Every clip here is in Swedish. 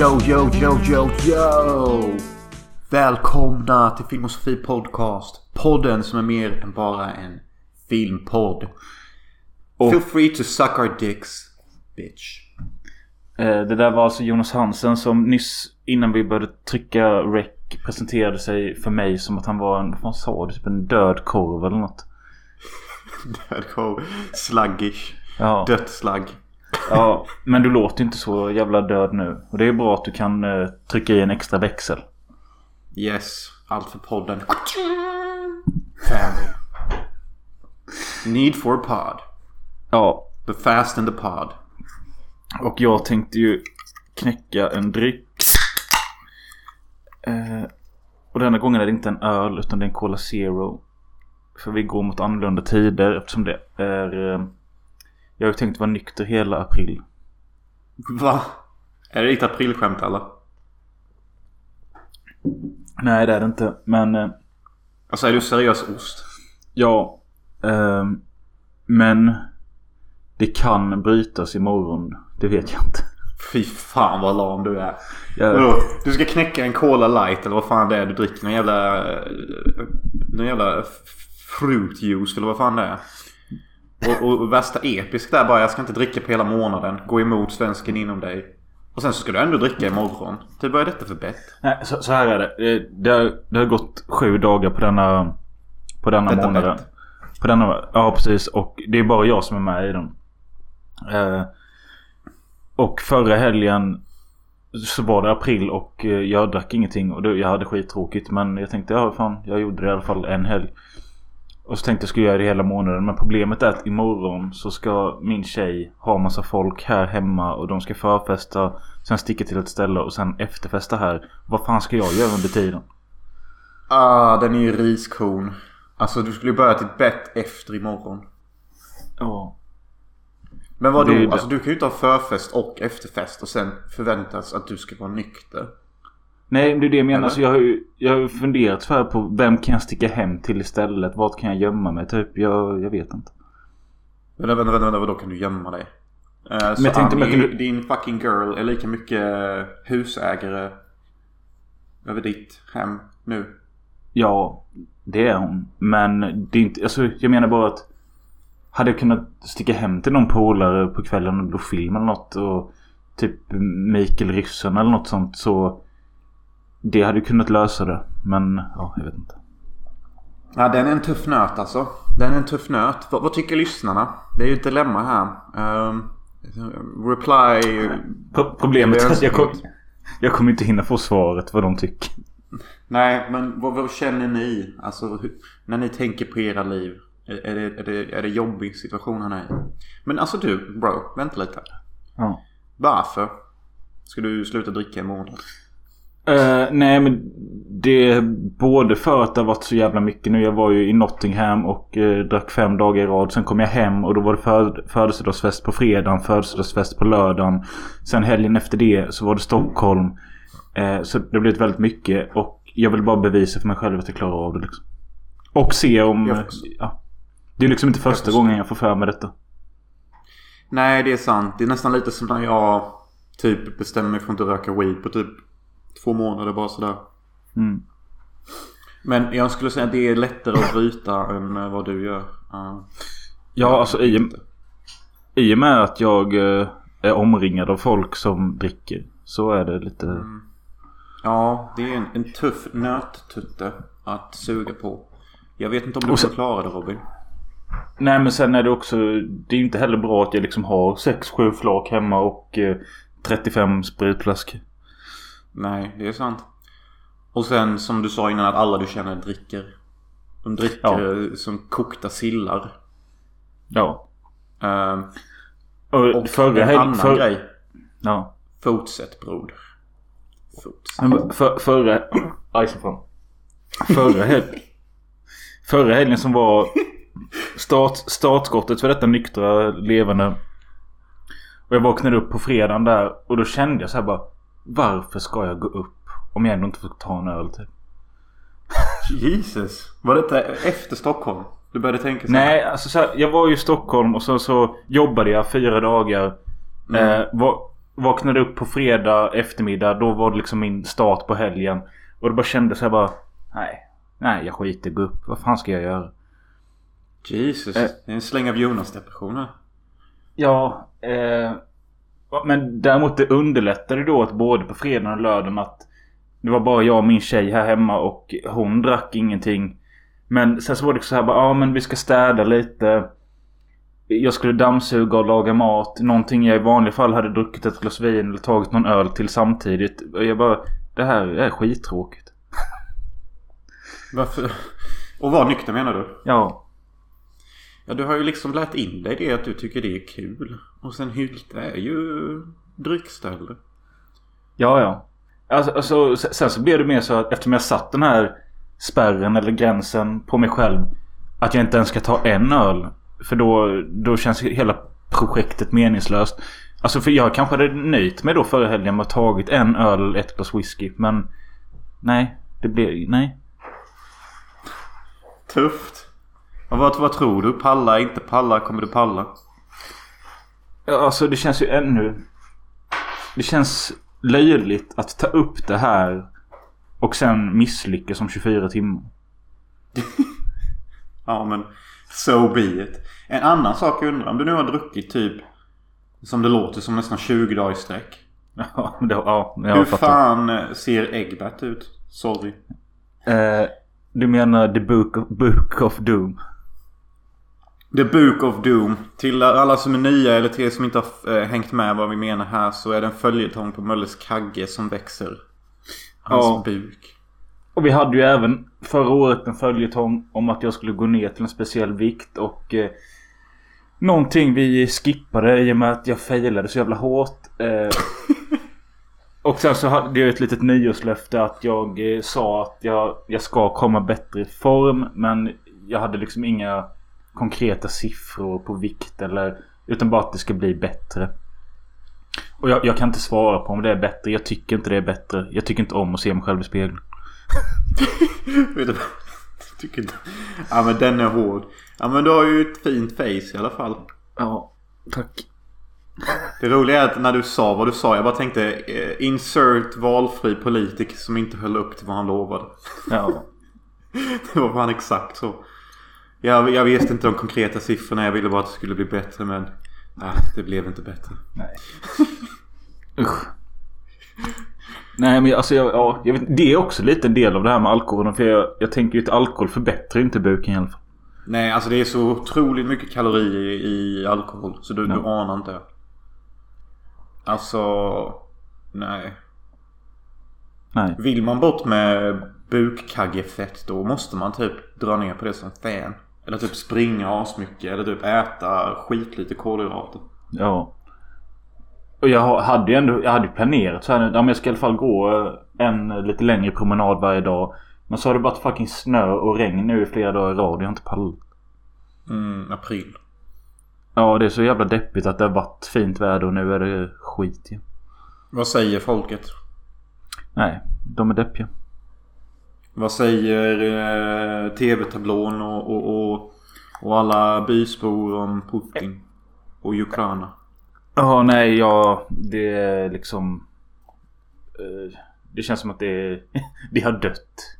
Yo, yo, yo, yo, yo! Välkomna till Filmosofi Podcast. Podden som är mer än bara en filmpodd. Och- Feel free to suck our dicks, bitch. Eh, Det där var alltså Jonas Hansen som nyss innan vi började trycka rec presenterade sig för mig som att han var en, vad fan sa du? Typ en död korv eller något. Död korv. Sluggish. Ja, Dött slagg. Ja, men du låter inte så jävla död nu. Och det är bra att du kan eh, trycka i en extra växel. Yes. Allt för podden. Family. Need for pod. Ja, The fast and the pod. och jag tänkte ju knäcka en dryck. Eh, och denna gången är det inte en öl utan det är en Cola Zero. För vi går mot annorlunda tider eftersom det är... Eh, jag har ju tänkt vara nykter hela april. Va? Är det ditt aprilskämt eller? Nej det är det inte. Men eh, Alltså är du seriös ost? ja. ehm, men det kan brytas imorgon. Det vet jag inte. Fy fan vad lam du är. Jag? Du ska knäcka en Cola light eller vad fan det är du dricker. Någon jävla... eh, Någon jävla fruit juice eller vad fan det är. Och, och värsta episk där bara jag ska inte dricka på hela månaden. Gå emot svensken inom dig. Och sen så ska du ändå dricka imorgon. Typ vad är detta för bett? nej, så, så här är det. Eh, Det har, det har gått sju dagar på denna, på denna Detta månaden. På denna, ja precis. Och det är bara jag som är med i den. Eh, och förra helgen så var det april och eh, jag drack ingenting och det, jag hade skittråkigt. Men jag tänkte ja fan jag gjorde det i alla fall en helg. Och så tänkte jag skulle göra det hela månaden. Men problemet är att imorgon så ska min tjej ha massa folk här hemma och de ska förfesta. Sen sticka till ett ställe och sen efterfesta här. Vad fan ska jag göra under tiden? Ah, den är ju riskorn. Alltså du skulle ju börja ditt bett efter imorgon. Ja. Men vadå? Alltså du kan ju inte ha förfest och efterfest och sen förväntas att du ska vara nykter. Nej, det är det jag menar. Alltså, jag, har ju, jag har funderat så här på vem kan jag sticka hem till istället? Vart kan jag gömma mig? Typ, jag, jag vet inte. Vänta, vänta, vänta, vadå kan du gömma dig? Uh, så jag tänkte Annie, du- din fucking girl är lika mycket eh, husägare över ditt hem nu. Ja, det är hon. Men det är inte... Alltså, jag menar bara att... Hade jag kunnat sticka hem till någon polare på kvällen och då film eller något och typ Mikael Ryssen eller något sånt så... Det hade kunnat lösa det. Men ja, jag vet inte. Ja, den är en tuff nöt alltså. Den är en tuff nöt. Vad, vad tycker lyssnarna? Det är ju ett dilemma här. Ehm, reply... Pro- problemet är att jag, kom, jag kommer inte hinna få svaret vad de tycker. Nej, men vad, vad känner ni? Alltså hur, när ni tänker på era liv. Är, det, är, det, är det jobbig situation han är i? Men alltså du, bro. Vänta lite. Ja. Varför ska du sluta dricka en Eh, nej men det är både för att det har varit så jävla mycket nu. Jag var ju i Nottingham och uh, drack fem dagar i rad. Sen kom jag hem och då var det föd- födelsedagsfest på fredagen, födelsedagsfest på lördagen. Sen helgen efter det så var det Stockholm. Eh, så det har blivit väldigt mycket och jag vill bara bevisa för mig själv att jag klarar av det liksom. Och se om... Jag eh, ja. Det är liksom inte första förstår. gången jag får för mig detta. Nej, det är sant. Det är nästan lite som när jag typ bestämmer mig för att inte röka weed på typ två månader bara sådär. Mm. Men jag skulle säga att det är lättare att bryta än eh, vad du gör. Ja. Ja, alltså i, i och med att jag eh, är omringad av folk som dricker. Så är det lite... Ja, det är en, en tuff nöttutte att suga på. Jag vet inte om du sen- klara det Robin. Nej men sen är det också... Det är inte heller bra att jag liksom har 6-7 flak hemma och eh, 35 spritflaskor. Nej, det är sant. Och sen som du sa innan att alla du känner dricker. De dricker eh, som kokta sillar. Ja. Ehm, Och, och förra en annan för, grej. Ja. Fortsätt broder. Fortsätt. För, förra... Aj så fan. Förra helgen... Förra helgen som var start, startskottet för detta nyktra levande. Och jag vaknade upp på fredagen där och då kände jag så här bara. Varför ska jag gå upp om jag ändå inte får ta en öl typ? Jesus. Var detta efter Stockholm? Du började tänka så här? Nej, alltså så här, jag var ju i Stockholm och så, så jobbade jag fyra dagar. Mm. Eh, vaknade upp på fredag eftermiddag. Då var det liksom min start på helgen. Och det bara kändes jag bara... Nej. Nej, jag skiter. Gå upp. Vad fan ska jag göra? Jesus. Eh. Det är en släng av Jonas-depressioner. Ja, eh, men däremot det underlättade då att både på fredagen och lördagen att det var bara jag och min tjej här hemma och hon drack ingenting. Men sen så var det så här bara, ja men vi ska städa lite. Jag skulle dammsuga och laga mat. Någonting jag i vanliga fall hade druckit ett glas vin eller tagit någon öl till samtidigt. Och jag bara, det här är skittråkigt. Varför? Och var nykter menar du? Ja. Ja, du har ju liksom lärt in dig det att du tycker det är kul. Och sen Hylte är ju dryckställe. Ja, ja. Alltså, alltså, sen så blev det mer så att eftersom jag satt den här spärren eller gränsen på mig själv. Att jag inte ens ska ta en öl. För då, då känns hela projektet meningslöst. Alltså för jag kanske hade nöjt mig då förra helgen med att tagit en öl ett glas whisky. Men nej, det blev... Nej. Tufft. Vad, vad tror du? Palla, inte palla? Kommer du palla? Ja, Alltså det känns ju ännu... Det känns löjligt att ta upp det här och sen misslyckas om 24 timmar. Ja men so be it. En annan sak jag undrar. Om du nu har druckit typ som det låter som nästan 20 dagar i sträck. Ja, det, ja jag Hur fattar. fan eh, ser Egbert ut? Sorry. Eh, du menar The Book of, Book of Doom? The Book of Doom. Till alla som är nya eller till er som inte har eh, hängt med vad vi menar här så är det en följetong på Mölles kagge som växer. Hans Ja. buk. Och vi hade ju även förra året en följetong om att jag skulle gå ner till en speciell vikt och eh, Någonting vi skippade i och med att jag failade så jävla hårt. Eh, och sen så hade jag ett litet nyårslöfte att jag eh, sa att jag, jag ska komma bättre i form. Men jag hade liksom inga konkreta siffror på vikt eller utan bara att det ska bli bättre. Och jag, jag kan inte svara på om det är bättre. Jag tycker inte det är bättre. Jag tycker inte om att se mig själv i spegeln. Vet du vad? Tycker inte. Ja men den är hård. Ja men du har ju ett fint face i alla fall. Ja, tack. Det roliga är att när du sa vad du sa. Jag bara tänkte eh, insert valfri politiker som inte höll upp till vad han lovade. Ja. Det var fan exakt så. Jag, jag visste inte de konkreta siffrorna. Jag ville bara att det skulle bli bättre men... Nej, det blev inte bättre. Nej. Usch. Nej men alltså jag, ja, jag vet, det är också lite en del av det här med alkoholen. För jag, jag tänker ju att alkohol förbättrar inte buken i alla fall. Nej, alltså det är så otroligt mycket kalorier i alkohol. Så du, du anar inte. Alltså... Nej. Nej. Vill man bort med bukkaggefett då måste man typ dra ner på det som fan. Eller typ springa asmycket. Eller typ äta skitlite kolhydrater. Ja. Och jag ha- hade ju ändå jag hade ju planerat så här nu. Ja, men jag ska i alla fall gå eh, en lite längre promenad varje dag. Men så har det varit fucking snö och regn nu i flera dagar i rad. Jag har inte pallat. Mm, april. Ja det är så jävla deppigt att det har varit fint väder och nu är det skit igen. Vad säger folket? Nej, de är deppiga. Vad säger eh, TV-tablån och, och, och, och alla bysbor om Putin? Och Ukraina? Ja, nej, ja, det är liksom... eh, Det känns som att det, det har dött.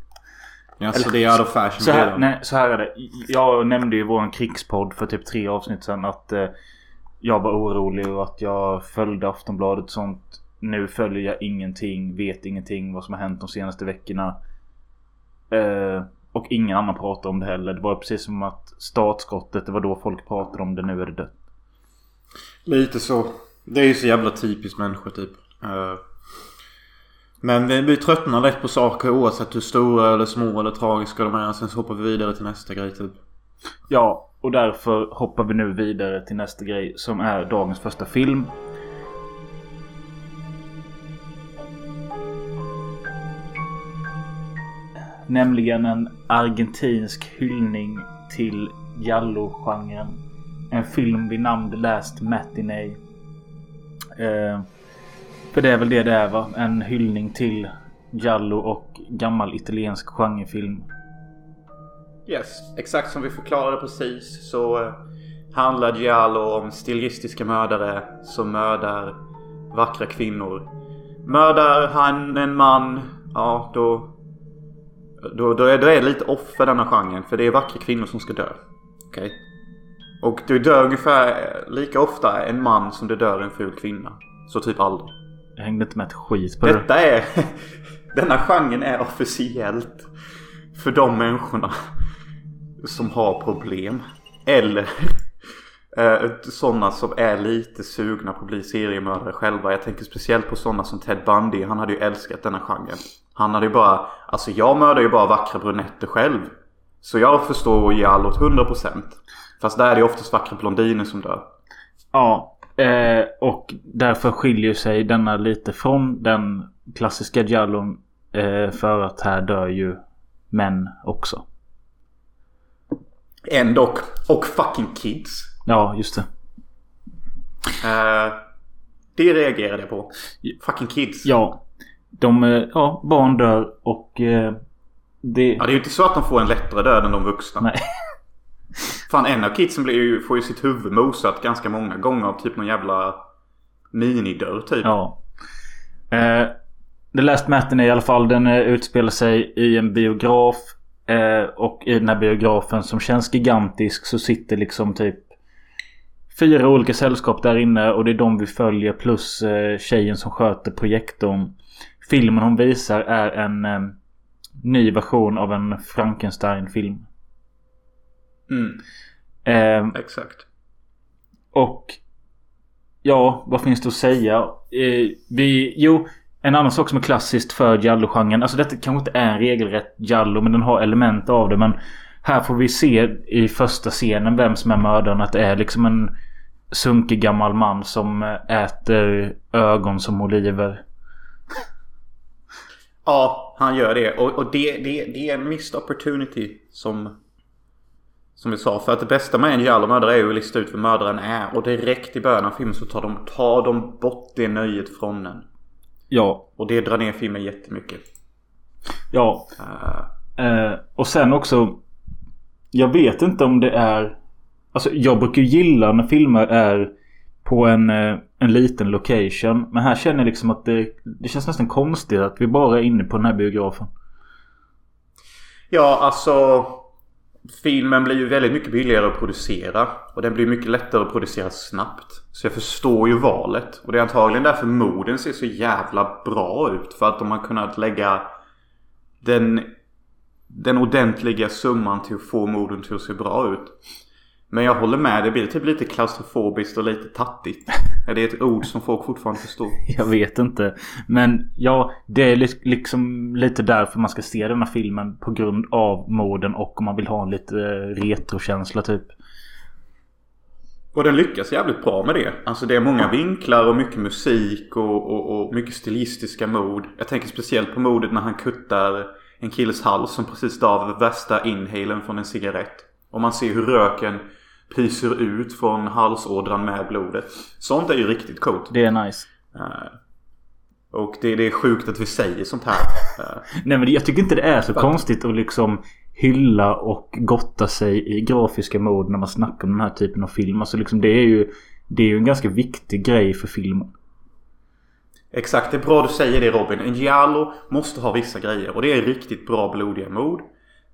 Alltså Eller- det är out of fashion Så här, nej, så här är det. Jag nämnde ju våran krigspodd för typ tre avsnitt sedan att eh, jag var orolig och att jag följde Aftonbladet och sånt. Nu följer jag ingenting, vet ingenting vad som har hänt de senaste veckorna. Eh, och ingen annan pratar om det heller. Det var precis som att startskottet, det var då folk pratade om det. Nu är det dött. Lite så. Det är ju så jävla typiskt människor typ. Eh, Men vi, vi tröttnar lätt på saker oavsett hur stora eller små eller tragiska de är. Sen så hoppar vi vidare till nästa grej typ. Ja, och därför hoppar vi nu vidare till nästa grej som är dagens första film. Nämligen en argentinsk hyllning till Giallo-genren. En film vid namn The Last Matinee. Eh, för det är väl det det är va? En hyllning till Giallo och gammal italiensk genrefilm. Yes, exakt som vi förklarade precis så eh, handlar Giallo om stilistiska mördare som mördar vackra kvinnor. Mördar han en man, ja då... Då, då, är, då är det lite off för denna genren. För det är vackra kvinnor som ska dö. Okej? Och det dör ungefär lika ofta en man som det dör en ful kvinna. Så typ aldrig. Jag hängde inte med ett skit på det. Detta är... Denna genren är officiellt för de människorna som har problem. Eller eh, sådana som är lite sugna på att bli seriemördare själva. Jag tänker speciellt på sådana som Ted Bundy. Han hade ju älskat denna genren. Han hade ju bara... Alltså jag mördar ju bara vackra brunetter själv. Så jag förstår ihjäl åt 100%. Fast där är det oftast vackra blondiner som dör. Ja. Eh, och därför skiljer sig denna lite från den klassiska Giallon. Eh, för att här dör ju män också. Ändå. Och fucking kids. Ja, just det. Eh, det reagerade jag på. Fucking kids. Ja. De, eh, ja, barn dör och eh, det... Ja, det är ju inte så att de får en lättare död än de vuxna. Nej. Fan, en av kidsen blir ju, får ju sitt huvud mosat ganska många gånger av typ någon jävla minidörr typ. Ja. Eh, The Last Matinee i alla fall. Den eh, utspelar sig i en biograf. Eh, och i den här biografen som känns gigantisk så sitter liksom typ fyra olika sällskap där inne. Och det är de vi följer plus eh, tjejen som sköter projektorn. Filmen hon visar är en eh, ny version av en Frankenstein-film. Mm, Eh, exakt. Och ja, vad finns det att säga? Eh, vi, jo, en annan sak som är klassiskt för Giallo-genren. Alltså detta kanske inte är en regelrätt Giallo men den har element av det. Men här får vi se i första scenen vem som är mördaren. Att det är liksom en sunkig gammal man som äter ögon som oliver. Ja, han gör det. Och, och det, det, det är en missed opportunity som... Som vi sa. För att det bästa med en Giallo-mördare är ju att lista ut vem mördaren är. Och direkt i början av filmen så tar de, tar de bort det nöjet från den. Ja, Och det drar ner filmen jättemycket. ja. Uh, Eh, och sen också. Jag vet inte om det är. Alltså jag brukar gilla när filmer är på en, eh, en liten location. Men här känner jag liksom att det, det känns nästan konstigt att vi bara är inne på den här biografen. ja, alltså... Filmen blir ju väldigt mycket billigare att producera. Och den blir mycket lättare att producera snabbt. Så jag förstår ju valet. Och det är antagligen därför moden ser så jävla bra ut. För att de har kunnat lägga den, den ordentliga summan till att få moden till att se bra ut. Men jag håller med. Det blir typ lite klaustrofobiskt och lite tattigt. Är det ett ord som folk fortfarande förstår? Jag vet inte. Men ja, det är li- liksom lite därför man ska se den här filmen. På grund av moden och om man vill ha en lite eh, retrokänsla typ. Och den lyckas jävligt bra med det. Alltså det är många vinklar och mycket musik och, och, och mycket stilistiska mod. Jag tänker speciellt på modet när han kuttar en killes hals som precis av värsta inhalen från en cigarett. Och man ser hur röken pyser ut från halsådran med blodet. Sånt är ju riktigt coolt. Det är nice. Eh, och det, det är sjukt att vi säger sånt här. Eh, Nej men jag tycker inte det är så konstigt att liksom hylla och gotta sig i grafiska mode när man snackar om den här typen av film. Alltså liksom det är ju Det är ju en ganska viktig grej för filmen. Exakt, det är bra du säger det Robin. En giallo måste ha vissa grejer. Och det är riktigt bra blodiga mod.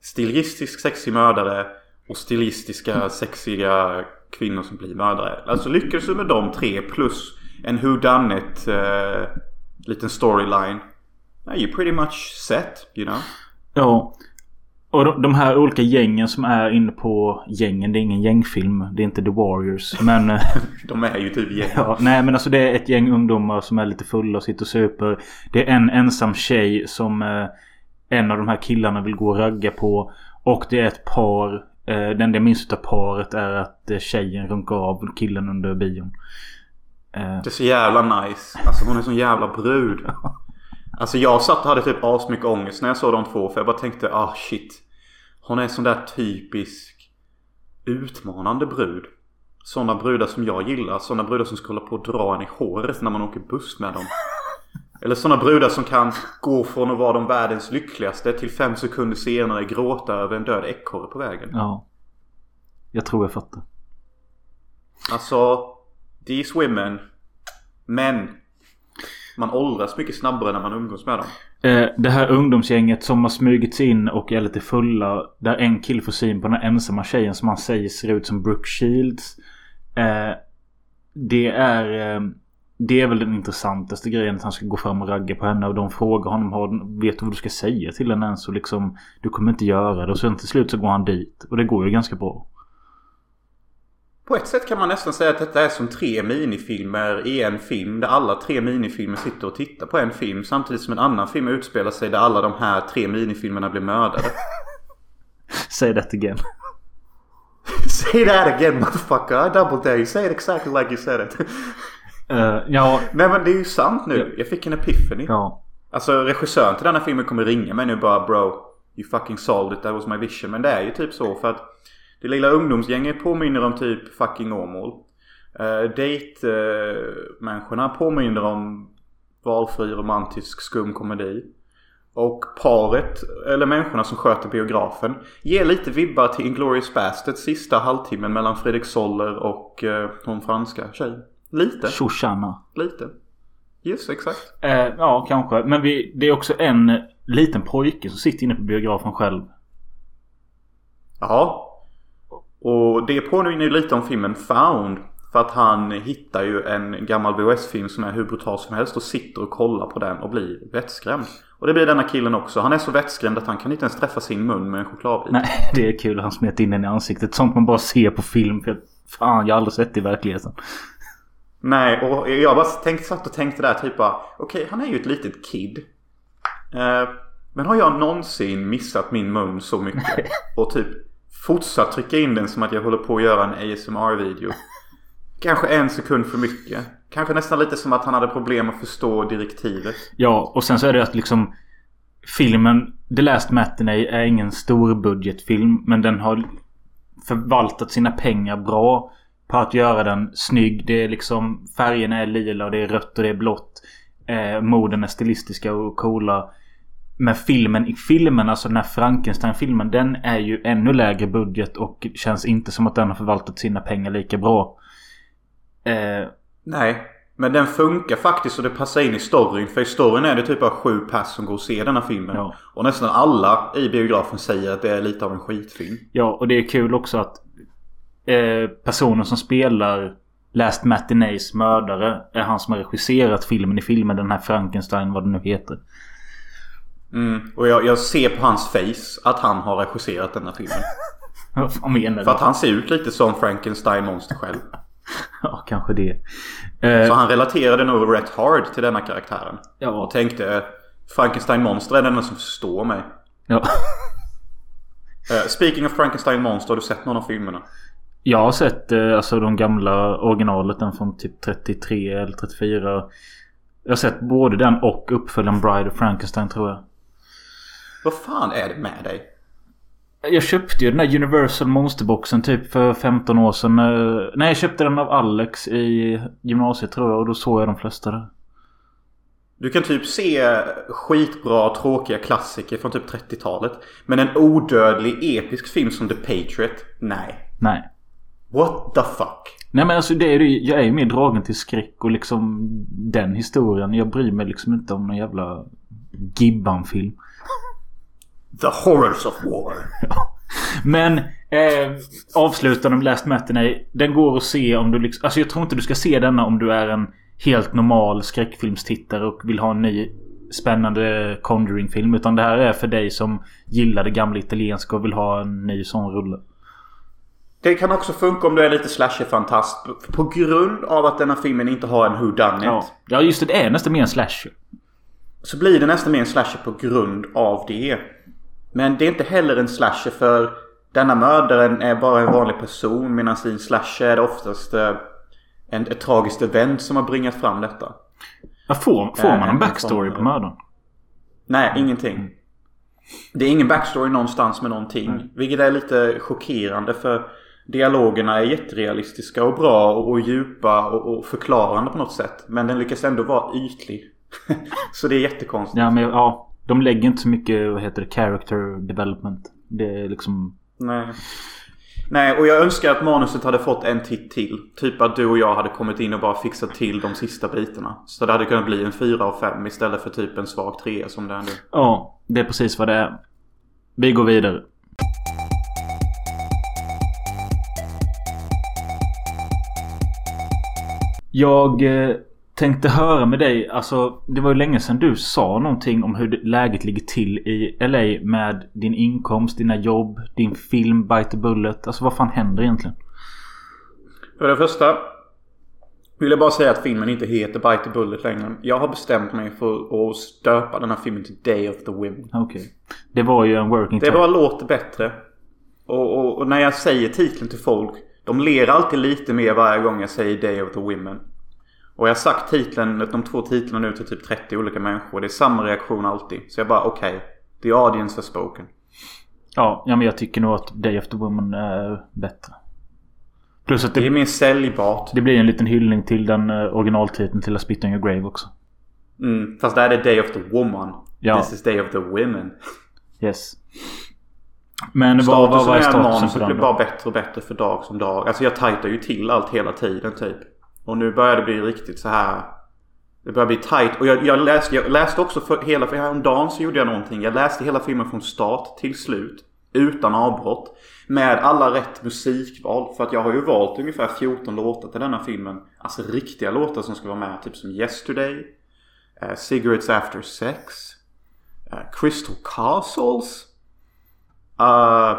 Stilistisk sexig mördare. Och stilistiska sexiga kvinnor som blir mördare. Alltså lyckas du med de tre plus en whodunit uh, liten storyline. You're pretty much set, you know. Ja. Och de, de här olika gängen som är inne på gängen. Det är ingen gängfilm. Det är inte The Warriors. Men... eh, De är ju typ gäng. Ja, nej men alltså det är ett gäng ungdomar som är lite fulla och sitter och super. Det är en ensam tjej som eh, en av de här killarna vill gå och ragga på. Och det är ett par. Eh, det enda jag minns utav paret är att eh, tjejen runkar av killen under bion. Eh, Det är så jävla nice. Alltså hon är så jävla brud. Alltså jag satt och hade typ asmycket ångest när jag såg de två. För jag bara tänkte ah shit. Hon är sån där typisk utmanande brud. Sådana brudar som jag gillar. Sådana brudar som ska hålla på och dra en i håret när man åker buss med dem. Eller sådana brudar som kan gå från att vara de världens lyckligaste till fem sekunder senare gråta över en död ekorre på vägen. ja. Jag tror jag fattar. Alltså, these women. Men. Man åldras mycket snabbare när man umgås med dem. Eh, det här ungdomsgänget som har smugits in och är lite fulla. Där en kille får syn på den här ensamma tjejen som han säger ser ut som Brooke Shields. Eh, det är... Eh, det är väl den intressantaste grejen att han ska gå fram och ragga på henne och de frågar honom har, Vet du vad du ska säga till henne ens? Och liksom Du kommer inte göra det och sen till slut så går han dit. Och det går ju ganska bra. På ett sätt kan man nästan säga att detta är som tre minifilmer i en film. Där alla tre minifilmer sitter och tittar på en film. Samtidigt som en annan film utspelar sig där alla de här tre minifilmerna blir mördade. Say that again. Say that again motherfucker. I double dare you. Say it exactly like you said it. Uh, ja. Nej men det är ju sant nu. Jag fick en epiphany. Ja. Alltså regissören till denna filmen kommer ringa mig nu bara bro. You fucking solved it. That was my vision. Men det är ju typ så för att det lilla ungdomsgänget påminner om typ fucking Åmål. Uh, Date-människorna uh, påminner om valfri romantisk skum komedi. Och paret, eller människorna som sköter biografen, ger lite vibbar till Inglourious Basterds sista halvtimmen mellan Fredrik Soller och uh, hon franska tjejen. Lite. Shoshana. Lite. Just exakt. Eh, ja, kanske. Men vi, det är också en liten pojke som sitter inne på biografen själv. Ja. Och det påminner ju lite om filmen Found. För att han hittar ju en gammal VHS-film som är hur brutal som helst och sitter och kollar på den och blir vettskrämd. Och det blir denna killen också. Han är så vettskrämd att han kan inte ens träffa sin mun med en chokladbit. Nej, det är kul. Han smet in den i ansiktet. Sånt man bara ser på film. För fan, jag har aldrig sett det i verkligheten. Nej, och jag bara tänkte, satt och tänkte där typ bara Okej, okay, han är ju ett litet kid. Eh, men har jag någonsin missat min mun så mycket? Och typ fortsatt trycka in den som att jag håller på att göra en ASMR-video. Kanske en sekund för mycket. Kanske nästan lite som att han hade problem att förstå direktivet. Ja, och sen så är det att liksom Filmen The Last Matinee är ingen storbudgetfilm. Men den har förvaltat sina pengar bra på att göra den snygg. Det är liksom färgerna är lila och det är rött och det är blått. Eh, morden är stilistiska och coola. Men filmen i filmen, alltså den här Frankenstein-filmen, den är ju ännu lägre budget och känns inte som att den har förvaltat sina pengar lika bra. Eh, Nej, men den funkar faktiskt och det passar in i storyn. För i storyn är det typ av sju pass som går och ser denna filmen. Ja. Och nästan alla i biografen säger att det är lite av en skitfilm. Ja, och det är kul också att eh, personen som spelar Last Matinees mördare är han som har regisserat filmen i filmen. Den här Frankenstein, vad det nu heter. Mm, och jag, jag, ser på hans face att han har regisserat denna filmen. vad menar du? För att han ser ut lite som Frankenstein monster själv. ja, kanske det. Eh, Så han relaterade nog rätt hard till denna karaktären. Ja. Och tänkte Frankenstein monster är den som förstår mig. Ja. uh, speaking of Frankenstein monster, har du sett någon av filmerna? Jag har sett eh, alltså de gamla originalet. Den från typ 33 eller 34. Jag har sett både den och uppföljaren Bride of Frankenstein tror jag. Vad fan är det med dig? Jag köpte ju den där Universal Monsterboxen typ för 15 år sedan. Eh, nej, jag köpte den av Alex i gymnasiet tror jag och då såg jag de flesta där. Du kan typ se skitbra tråkiga klassiker från typ 30-talet. Men en odödlig episk film som The Patriot? Nej. Nej. What the fuck? Nej men alltså det är ju, jag är ju mer dragen till skräck och liksom den historien. Jag bryr mig liksom inte om någon jävla Gibban-film. The horrors of war. Men eh, avslutande om Last Matinee. Den går att se om du liksom... Alltså jag tror inte du ska se denna om du är en helt normal skräckfilmstittare och vill ha en ny spännande Conjuring-film. Utan det här är för dig som gillar det gamla italienska och vill ha en ny sån rulle. Det kan också funka om du är lite slasher-fantast. På grund av att denna filmen inte har en who done it. Ja. ja, just det. Det är nästan mer en slasher. Så blir det nästan mer en slasher på grund av det. Men det är inte heller en slasher för denna mördaren är bara en vanlig person. Medan i en slasher är det oftast eh, en, ett tragiskt event som har bringat fram detta. Ja, får, får man en backstory på mördaren? Nej, ingenting. Det är ingen backstory någonstans med någonting. Mm. Vilket är lite chockerande för Dialogerna är jätterealistiska och bra och, djupa och, och förklarande på något sätt. Men den lyckas ändå vara ytlig. så det är jättekonstigt. Ja, men ja. De lägger inte så mycket, vad heter det, character development. Det är liksom... Nej. Nej, och jag önskar att manuset hade fått en titt till. Typ att du och jag hade kommit in och bara fixat till de sista bitarna. Så det hade kunnat bli en 4 av 5 istället för typ en svag 3 som det är nu. Ja, det är precis vad det är. Vi går vidare. Jag eh, tänkte höra med dig. Alltså det var ju länge sedan du sa någonting om hur läget ligger till i LA med din inkomst, dina jobb, din film Bite the Bullet. Alltså vad fan händer egentligen? För det första vill jag bara säga att filmen inte heter Bite the Bullet längre. Jag har bestämt mig för att stöpa den här filmen till Day of the Women. Okej. Okay. Det var ju en working Det bara låter bättre. Och, och, och, när jag säger titeln till folk. De ler alltid lite mer varje gång jag säger Day of the Women. Och jag har sagt titeln, de två titlarna nu till typ 30 olika människor. Det är samma reaktion alltid. Så jag bara okej. Okay, the audience has spoken. Ja, ja, men jag tycker nog att Day of the Woman är bättre. Plus att det, det är mer säljbart. Det blir en liten hyllning till den eh, originaltiteln till A Spit on Your Grave också. Mm, fast där är det Day of the Woman. Ja. This is Day of the Women. Yes. Men vad, vad, är statusen för den blir bara bättre och bättre för dag som dag. Alltså jag tajtar ju till allt hela tiden typ. Och nu börjar det bli riktigt så här. Det börjar bli tight. Och jag, jag, läste, jag läste också för hela... För häromdagen så gjorde jag någonting. Jag läste hela filmen från start till slut. Utan avbrott. Med alla rätt musikval. För att jag har ju valt ungefär 14 låtar till denna filmen. Alltså riktiga låtar som ska vara med. Typ som Yesterday. Uh, Cigarettes After Sex. Uh, Crystal Castles. Uh,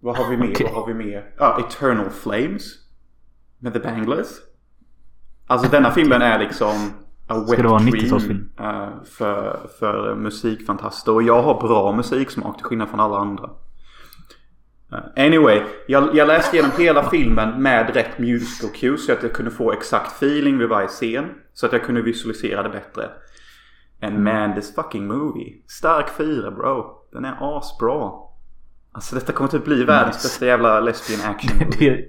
vad har vi mer? Okay. Vad har vi mer? Uh, Eternal Flames. Med The Banglers. Alltså denna filmen är liksom a wet Ska det vara en 90-talsfilm? Uh, för, för musikfantaster. Och jag har bra musiksmak till skillnad från alla andra. Uh, anyway, jag, jag läste igenom hela filmen med rätt musical cues så att jag kunde få exakt feeling vid varje scen. Så att jag kunde visualisera det bättre. And man, this fucking movie. Stark fyra bro. Den är asbra. Alltså detta kommer typ bli världens nice. bästa jävla lesbian action.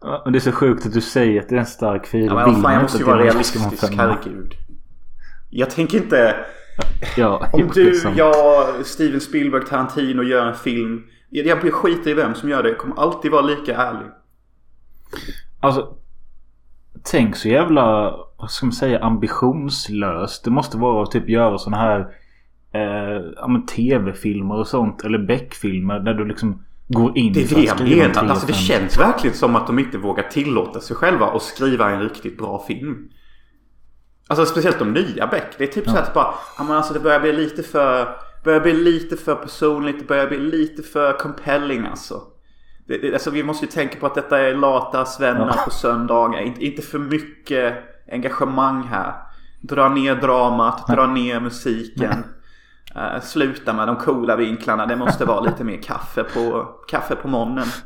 Ja, men det är så sjukt att du säger att det är en stark fyra. Ja, men fan, jag måste ju vara realistisk. Herregud. Jag tänker inte... Ja, om du, jag, Steven Spielberg, Tarantino gör en film. Jag skiter i vem som gör det. Jag kommer alltid vara lika ärlig. Alltså. Tänk så jävla, vad ska man säga, ambitionslöst. Det måste vara att typ göra såna här eh, ja, tv-filmer och sånt. Eller Beck-filmer där du liksom går in Det är det jag menar. Alltså det känns verkligen som att de inte vågar tillåta sig själva att skriva en riktigt bra film. Alltså speciellt de nya Beck. Det är typ ja. så att bara, ja men alltså det börjar bli lite för, börjar bli lite för personligt. Det börjar bli lite för compelling alltså. Det, det, alltså vi måste ju tänka på att detta är lata svennar ja. på söndagar. Inte, inte för mycket engagemang här. Dra ner dramat, dra ner musiken. Uh, sluta med de coola vinklarna. Det måste vara lite mer kaffe på, kaffe på morgonen.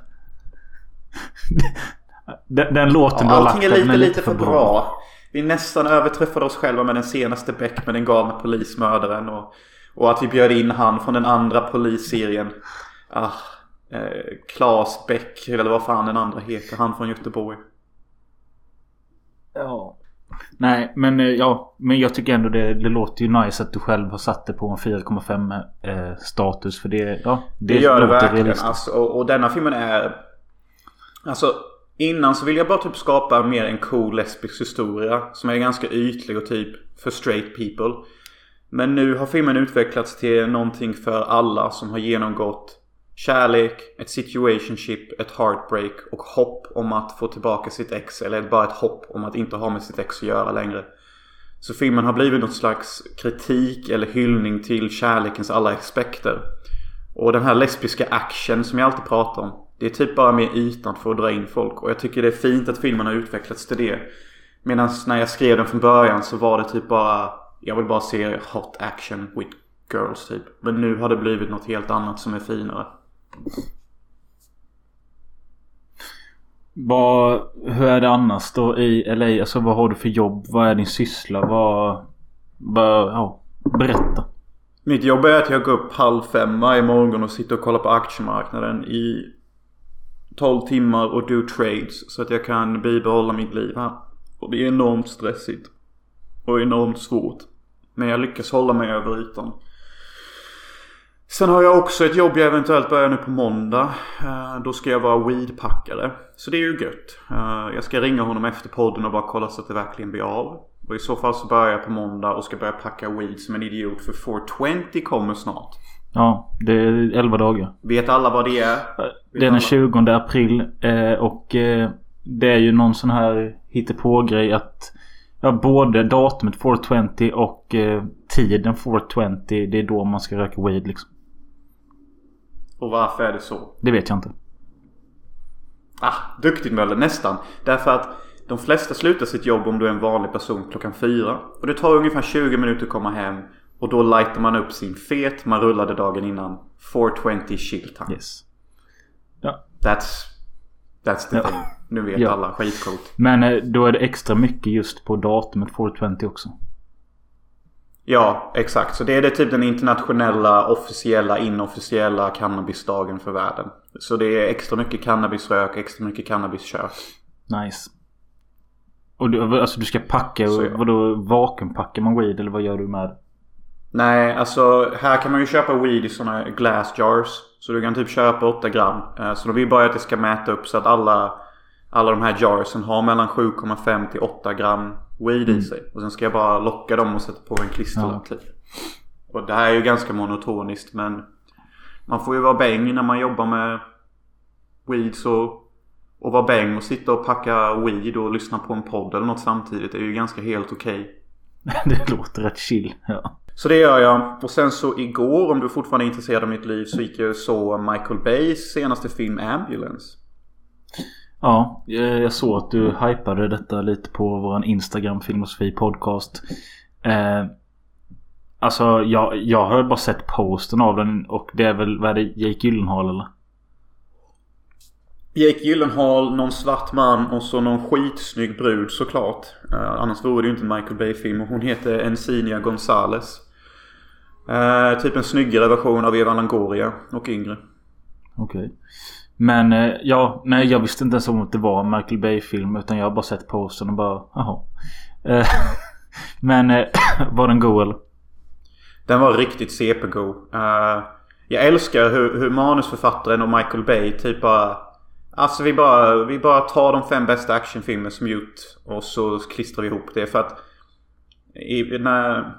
Den, den låten ja, du har lagt Allting är lite, är lite för bra. bra. Vi nästan överträffade oss själva med den senaste Beck med den galna polismördaren. Och, och att vi bjöd in han från den andra polisserien. Ah, eh, Claes Beck eller vad fan den andra heter. Han från Göteborg. Ja. Nej, men eh, ja. Men jag tycker ändå det, det låter ju nice att du själv har satt det på en 4,5 eh, status. För det, ja, det, det gör det verkligen. Alltså, och, och denna filmen är... Alltså innan så vill jag bara typ skapa mer en cool lesbisk historia. Som är ganska ytlig och typ för straight people. Men nu har filmen utvecklats till någonting för alla som har genomgått Kärlek, ett situationship, ett heartbreak och hopp om att få tillbaka sitt ex. Eller bara ett hopp om att inte ha med sitt ex att göra längre. Så filmen har blivit något slags kritik eller hyllning till kärlekens alla aspekter. Och den här lesbiska action som jag alltid pratar om. Det är typ bara mer ytan för att dra in folk. Och jag tycker det är fint att filmen har utvecklats till det. Medan när jag skrev den från början så var det typ bara... Jag vill bara se hot action with girls typ. Men nu har det blivit något helt annat som är finare. Vad, hur är det annars då i LA? Alltså vad har du för jobb? Vad är din syssla? Vad... vad ja, berätta. Mitt jobb är att jag går upp halv fem varje morgon och sitter och kollar på aktiemarknaden i 12 timmar och do trades. Så att jag kan bibehålla mitt liv här. Och det är enormt stressigt. Och enormt svårt. Men jag lyckas hålla mig över ytan. Sen har jag också ett jobb jag eventuellt börjar nu på måndag. Eh, Då ska jag vara weedpackare. Så det är ju gött. Eh, Jag ska ringa honom efter podden och bara kolla så att det verkligen blir av. Och i så fall så börjar jag på måndag och ska börja packa weed som en idiot för 420 kommer snart. Ja, det är 11 dagar. Vet alla vad det är? Det är den 20 april eh, och eh, det är ju någon sån här hittepå-grej att ja, både datumet 420 och eh, tiden 420 det är då man ska röka weed liksom. Och varför är det så? Det vet jag inte. Ah, duktigt Möller, nästan. Därför att de flesta slutar sitt jobb om du är en vanlig person klockan fyra. Och det tar ungefär 20 minuter att komma hem. Och då lightar man upp sin fet man rullade dagen innan 420 chill time. Yes. Ja. That's, that's the Ja. thing. Nu vet Ja. alla. Skitcoolt. Men eh, då är det extra mycket just på datumet 420 också. Ja, exakt. Så det är det typ den internationella, officiella, inofficiella cannabisdagen för världen. Så det är extra mycket cannabisrök, extra mycket cannabisköp. Nice. Och du, alltså du ska packa, Så ja. vadå vakuumpackar man weed eller vad gör du med? Nej, alltså här kan man ju köpa weed i såna glass jars. Så du kan typ köpa 8 gram. Eh, Så då vill bara att det ska mäta upp så att alla, alla de här jarsen har mellan 7,5 till 8 gram weed i sig. Och sen ska jag bara locka dem och sätta på en klisterlapp typ. Och det här är ju ganska monotoniskt men man får ju vara bäng när man jobbar med weed så och vara bäng och sitta och packa weed och lyssna på en podd eller något samtidigt är ju ganska helt okej. det låter rätt chill. Ja. Så det gör jag. Och sen så igår, om du fortfarande är intresserad av mitt liv, så gick jag och såg Michael Bays senaste film Ambulance. Ja, eh, jag såg att du hypade detta lite på våran Instagram Filmosofi podcast. Eh, alltså jag, jag har bara sett posten av den och det är väl, vad är det, Jake Gyllenhaal eller? Jake Gyllenhaal, någon svart man och så någon skitsnygg brud såklart. Uh, annars vore det ju inte en Michael Bay-film. Och Hon heter Encinia Gonzales. Eh, typ en snyggare version av Eva Longoria och yngre. Okej. Men eh, ja, nej jag visste inte ens om att det var en Michael Bay-film utan jag har bara sett posten och bara, jaha. Eh, men eh, var den god eller? Den var riktigt CP-god. Jag älskar hur, hur manusförfattaren och Michael Bay typ bara... Alltså vi bara, vi bara tar de fem bästa actionfilmer som gjort och så klistrar vi ihop det för att... I, när,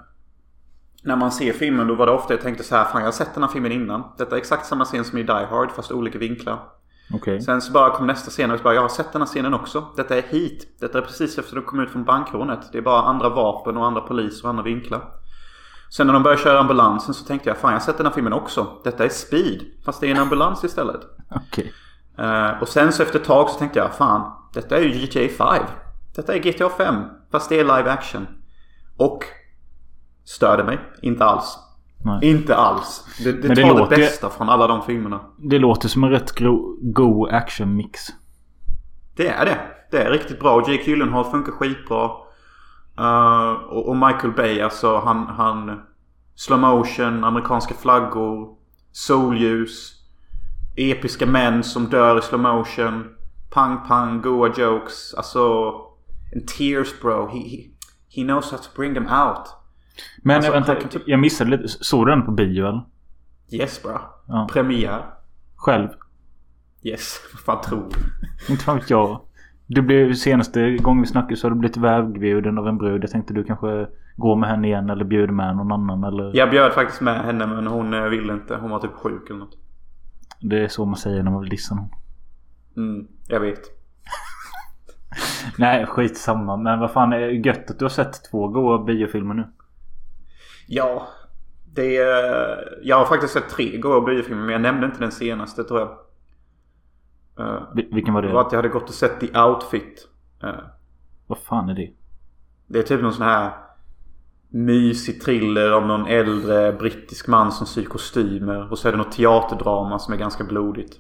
när man ser filmen då var det ofta jag tänkte så här, fan jag har sett den här filmen innan. Detta är exakt samma scen som i Die Hard fast olika vinklar. Okej. Sen så bara kom nästa scen och så bara, jag har sett den här scenen också. Detta är hit. Detta är precis efter de kom ut från bankrånet. Det är bara andra vapen och andra poliser och andra vinklar. Sen när de började köra ambulansen så tänkte jag, fan jag har sett den här filmen också. Detta är Speed. Fast det är en ambulans istället. Okej. Eh, och sen så efter ett tag så tänkte jag, fan detta är ju GTA 5. Detta är GTA 5. Fast det är live action. Och störde mig. Inte alls. Nej. Inte alls. Det, det det tar det, låter ju- bästa från alla de filmerna. Det låter som en rätt god actionmix. Det är det. Det är riktigt bra. Jake Gyllenhaal funkar skitbra. Uh, och, och Michael Bay alltså han, han... Slow motion, amerikanska flaggor, solljus. Episka män som dör i slow motion. Pang pang, goa jokes. Alltså... And tears bro. He, he, he knows how to bring them out. Men Alltså, vänta, han typ- jag missade lite. Såg du den på bio eller? Yes bro. Ja. Premiär. Själv? Yes. Vad fan tror du? Inte fan vet jag. Du blev senaste gången vi snackade så har du blivit vägbjuden av en brud. Jag tänkte du kanske går med henne igen eller bjuder med någon annan eller? Jag bjöd faktiskt med henne men hon eh, ville inte. Hon var typ sjuk eller något. Det är så man säger när man vill dissa någon. Mm, jag vet. Nej skitsamma. Men vad fan är gött att du har sett två goa biofilmer nu. Ja. Det är, jag har faktiskt sett tre goa biofilmer men jag nämnde inte den senaste tror jag. Vil- Vilken var det det? var att jag hade gått och sett The Outfit. Eh, Vad fan är det? det är typ någon sån här mysig thriller om någon äldre brittisk man som syr kostymer. Och så är det något teaterdrama som är ganska blodigt.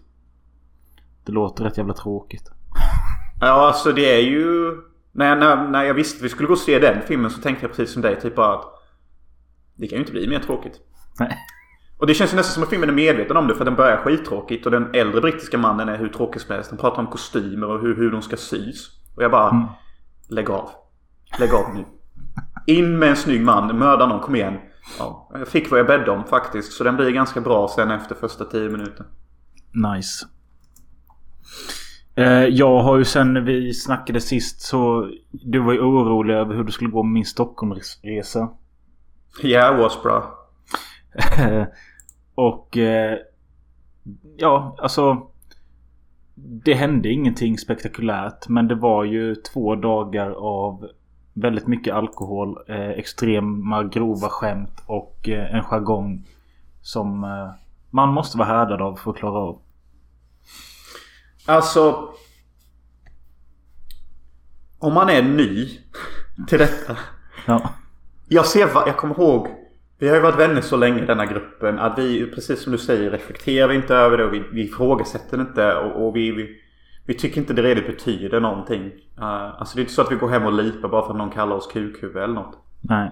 Det låter rätt jävla tråkigt. Ja, alltså det är ju... När jag, när, när jag visste att vi skulle gå och se den filmen så tänkte jag precis som dig. Typ bara att... Det kan ju inte bli mer tråkigt. Nej. Och det känns ju nästan som att filmen är medveten om det för den börjar skittråkigt. Och den äldre brittiska mannen är hur tråkig som helst. Den pratar om kostymer och hur, hur de ska sys. Och jag bara... Mm. Lägg av. Lägg av nu. In med en snygg man. Mörda någon. Kom igen. Ja, jag fick vad jag bäddade om faktiskt. Så den blir ganska bra sen efter första 10 minuter. Nice. Eh, jag har ju sen vi snackade sist så... Du var ju orolig över hur det skulle gå med min Stockholmsresa. Yeah, was bra. och... Eh, ja, alltså... Det hände ingenting spektakulärt. Men det var ju två dagar av väldigt mycket alkohol. Eh, extrema grova skämt och eh, en jargong. Som eh, man måste vara härdad av för att klara av. Alltså... Om man är ny till detta. Ja. Jag ser jag kommer ihåg. Vi har ju varit vänner så länge i denna gruppen. Att vi, precis som du säger, reflekterar vi inte över det och vi, vi ifrågasätter inte. Och, och vi, vi, vi, tycker inte det redigt betyder någonting. Uh, alltså det är inte så att vi går hem och lipar bara för att någon kallar oss kukhuvud eller något. Nej.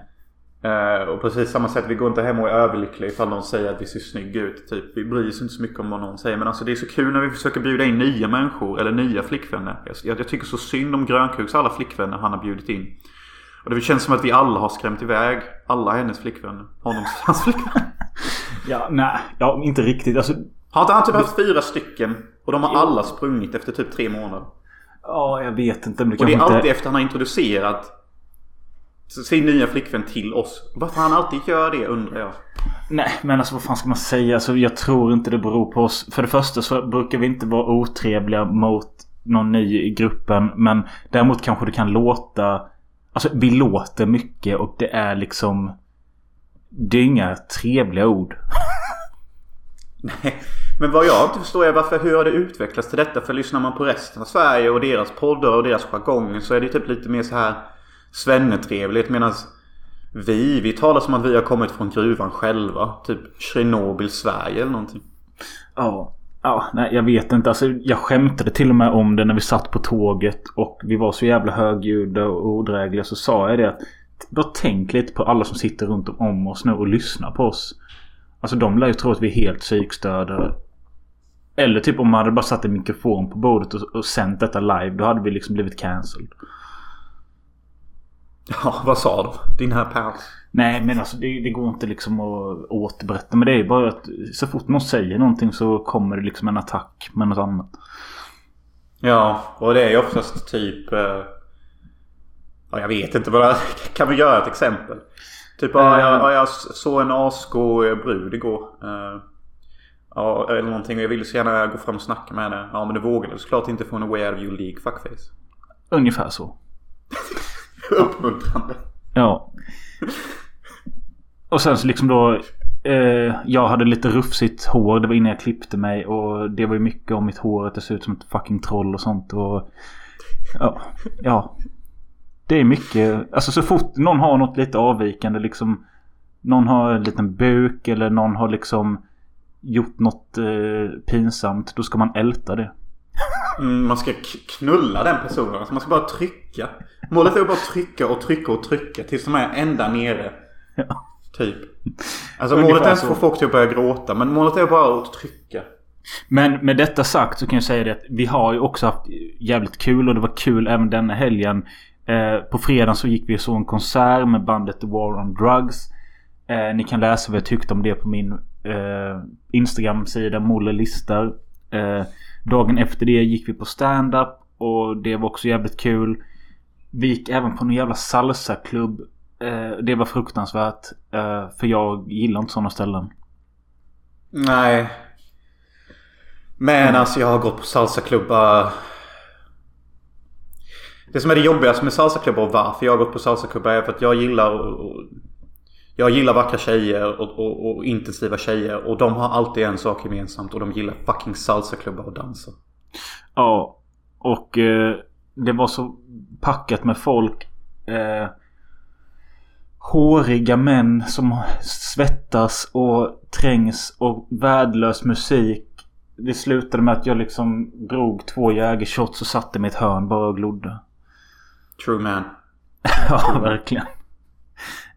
Uh, och precis samma sätt, vi går inte hem och är överlyckliga ifall någon säger att vi ser snygg ut. Typ. Vi bryr oss inte så mycket om vad någon säger. Men alltså det är så kul när vi försöker bjuda in nya människor eller nya flickvänner. Jag, jag tycker så synd om Grönkuks alla flickvänner han har bjudit in. Och det känns som att vi alla har skrämt iväg alla hennes flickvänner. Honoms hans flickvänner. Ja, nej. Ja, inte riktigt. Alltså, Har inte han typ haft fyra stycken? Och de har alla sprungit efter typ tre månader. ja, jag vet inte. Men det Och det är alltid inte... efter han har introducerat sin nya flickvän till oss. Varför han alltid gör det undrar jag. Nej, men alltså vad fan ska man säga? Alltså, jag tror inte det beror på oss. För det första så brukar vi inte vara otrevliga mot någon ny i gruppen. Men däremot kanske det kan låta... Alltså vi låter mycket och det är liksom... Det är inga trevliga ord. Nej, men vad jag inte förstår är varför, hur har det utvecklats till detta? För lyssnar man på resten av Sverige och deras poddar och deras jargonger så är det typ lite mer så här svennetrevligt. Medan vi, vi talar som att vi har kommit från gruvan själva. Typ Tjernobyl, Sverige eller någonting. Ja. Ja, nej jag vet inte. Alltså, jag skämtade till och med om det när vi satt på tåget och vi var så jävla högljudda och odrägliga. Så sa jag det att bara tänk lite på alla som sitter runt om oss nu och lyssnar på oss. Alltså de lär ju tro att vi är helt psykstörda. Eller typ om man hade bara satt en mikrofon på bordet och, och sänt detta live. Då hade vi liksom blivit cancelled. Ja, vad sa de? Din här pers. Nej men alltså det, det går inte liksom att återberätta. Men det är bara att så fort någon säger någonting så kommer det liksom en attack med något annat. Ja, och det är ju oftast typ... Eh, ja, jag vet inte vad Kan vi göra ett exempel? Typ, ja, jag, ja, jag såg en asgo brud igår. Eh, ja, eller någonting. Och jag ville så gärna gå fram och snacka med henne. Ja, men det vågade såklart inte way out of your League fuckface. Ungefär så. Uppmuntrande. Ja. Och sen så liksom då. Eh, jag hade lite rufsigt hår. Det var innan jag klippte mig. Och det var ju mycket om mitt hår. Att det ser ut som ett fucking troll och sånt. Och, ja. ja. Det är mycket. Alltså så fort någon har något lite avvikande liksom. Någon har en liten buk. Eller någon har liksom gjort något eh, pinsamt. Då ska man älta det. Mm, man ska knulla den personen. Alltså man ska bara trycka. Målet är att bara trycka och trycka och trycka tills de är ända nere. Ja. Typ. Alltså Ungefär målet är inte att få folk till att börja gråta. Men målet är bara att trycka. Men med detta sagt så kan jag säga det att vi har ju också haft jävligt kul och det var kul även denna helgen. Eh, på fredagen så gick vi och såg en konsert med bandet The War on Drugs. Eh, ni kan läsa vad jag tyckte om det på min eh, Instagram-sida Molle listar. Eh, dagen efter det gick vi på stand-up och det var också jävligt kul. Vi gick även på en jävla salsa-klubb. Eh, det var fruktansvärt. Eh, för jag gillar inte sådana ställen. Nej. Men alltså jag har gått på salsaklubbar. Det som är det jobbigaste med salsaklubbar och varför jag har gått på salsaklubbar är för att jag gillar Jag gillar vackra tjejer och, och, och intensiva tjejer. Och de har alltid en sak gemensamt och de gillar fucking salsaklubbar och dansa. Ja. Och eh, det var så packat med folk. Eh, håriga män som svettas och trängs och värdelös musik. Det slutade med att jag liksom drog två jägershots och satte mig i ett hörn bara och glodde. True man. ja, verkligen.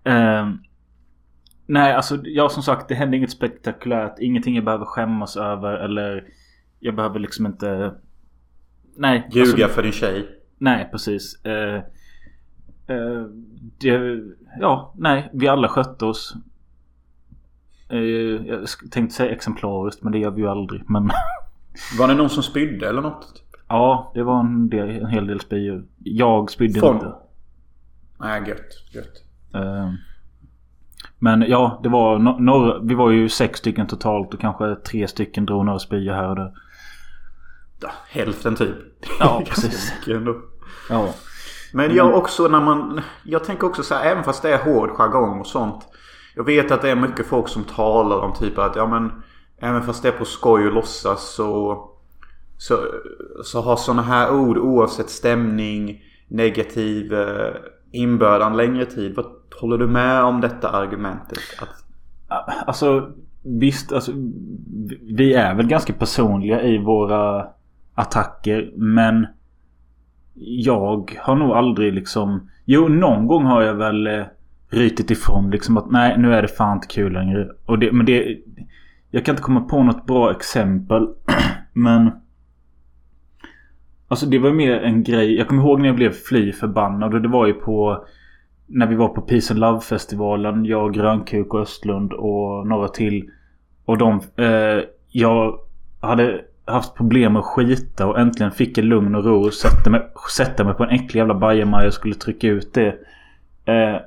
Eh, nej, alltså jag som sagt det hände inget spektakulärt. Ingenting jag behöver skämmas över eller jag behöver liksom inte... Nej. Ljuga alltså- för din tjej. Nej, precis. Eh, eh, det, ja, nej. Vi alla skötte oss. Eh, jag tänkte säga exemplariskt men det gör vi ju aldrig. Men Var det någon som spydde eller något? ja, det var en, del, en hel del spyor. Jag spydde Från- inte. Nej, gött. Gött. Eh, Men ja, det var no- några, vi var ju sex stycken totalt och kanske tre stycken drog några spyor här och där. Ja, hälften typ. Ja, precis. ändå. Ja. Men jag också när man... Jag tänker också så här, även fast det är hård jargong och sånt. Jag vet att det är mycket folk som talar om typ att ja men... Även fast det är på skoj och låtsas så... Så, så har sådana här ord oavsett stämning, negativ eh, inbördan längre tid. Vad håller du med om detta argumentet? Att, Alltså visst, alltså, vi- vi är väl ganska personliga i våra attacker. Men jag har nog aldrig liksom... Jo, någon gång har jag väl eh, rytit ifrån liksom att nej, nu är det fan inte kul längre. Och det, men det... Jag kan inte komma på något bra exempel. men... Alltså det var mer en grej. Jag kommer ihåg när jag blev fly förbannad och det var ju på... När vi var på Peace and Love-festivalen. Jag, Grönkuk och Östlund och några till. Och de... Eh, jag hade haft problem med att skita och äntligen fick jag lugn och ro och sätta mig, sätta mig på en äcklig jävla bajamaja och skulle trycka ut det. Eh,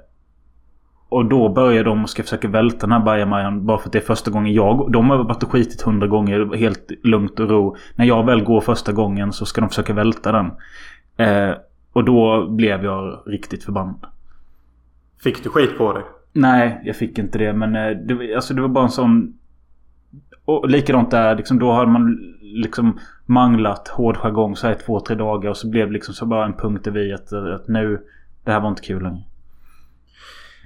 och då börjar de och ska försöka välta den här bajamajan bara för att det är första gången jag... De har varit och skitit hundra gånger helt lugnt och ro. När jag väl går första gången så ska de försöka välta den. Eh, och då blev jag riktigt förbannad. fick du skit på dig? Nej, jag fick inte det. Men eh, det, alltså, det var bara en sån... Och likadant där. Liksom, då hade man liksom manglat hård jargong så här i två, tre dagar. Och så blev det liksom så bara en punkt över i att, att nu... Det här var inte kul längre.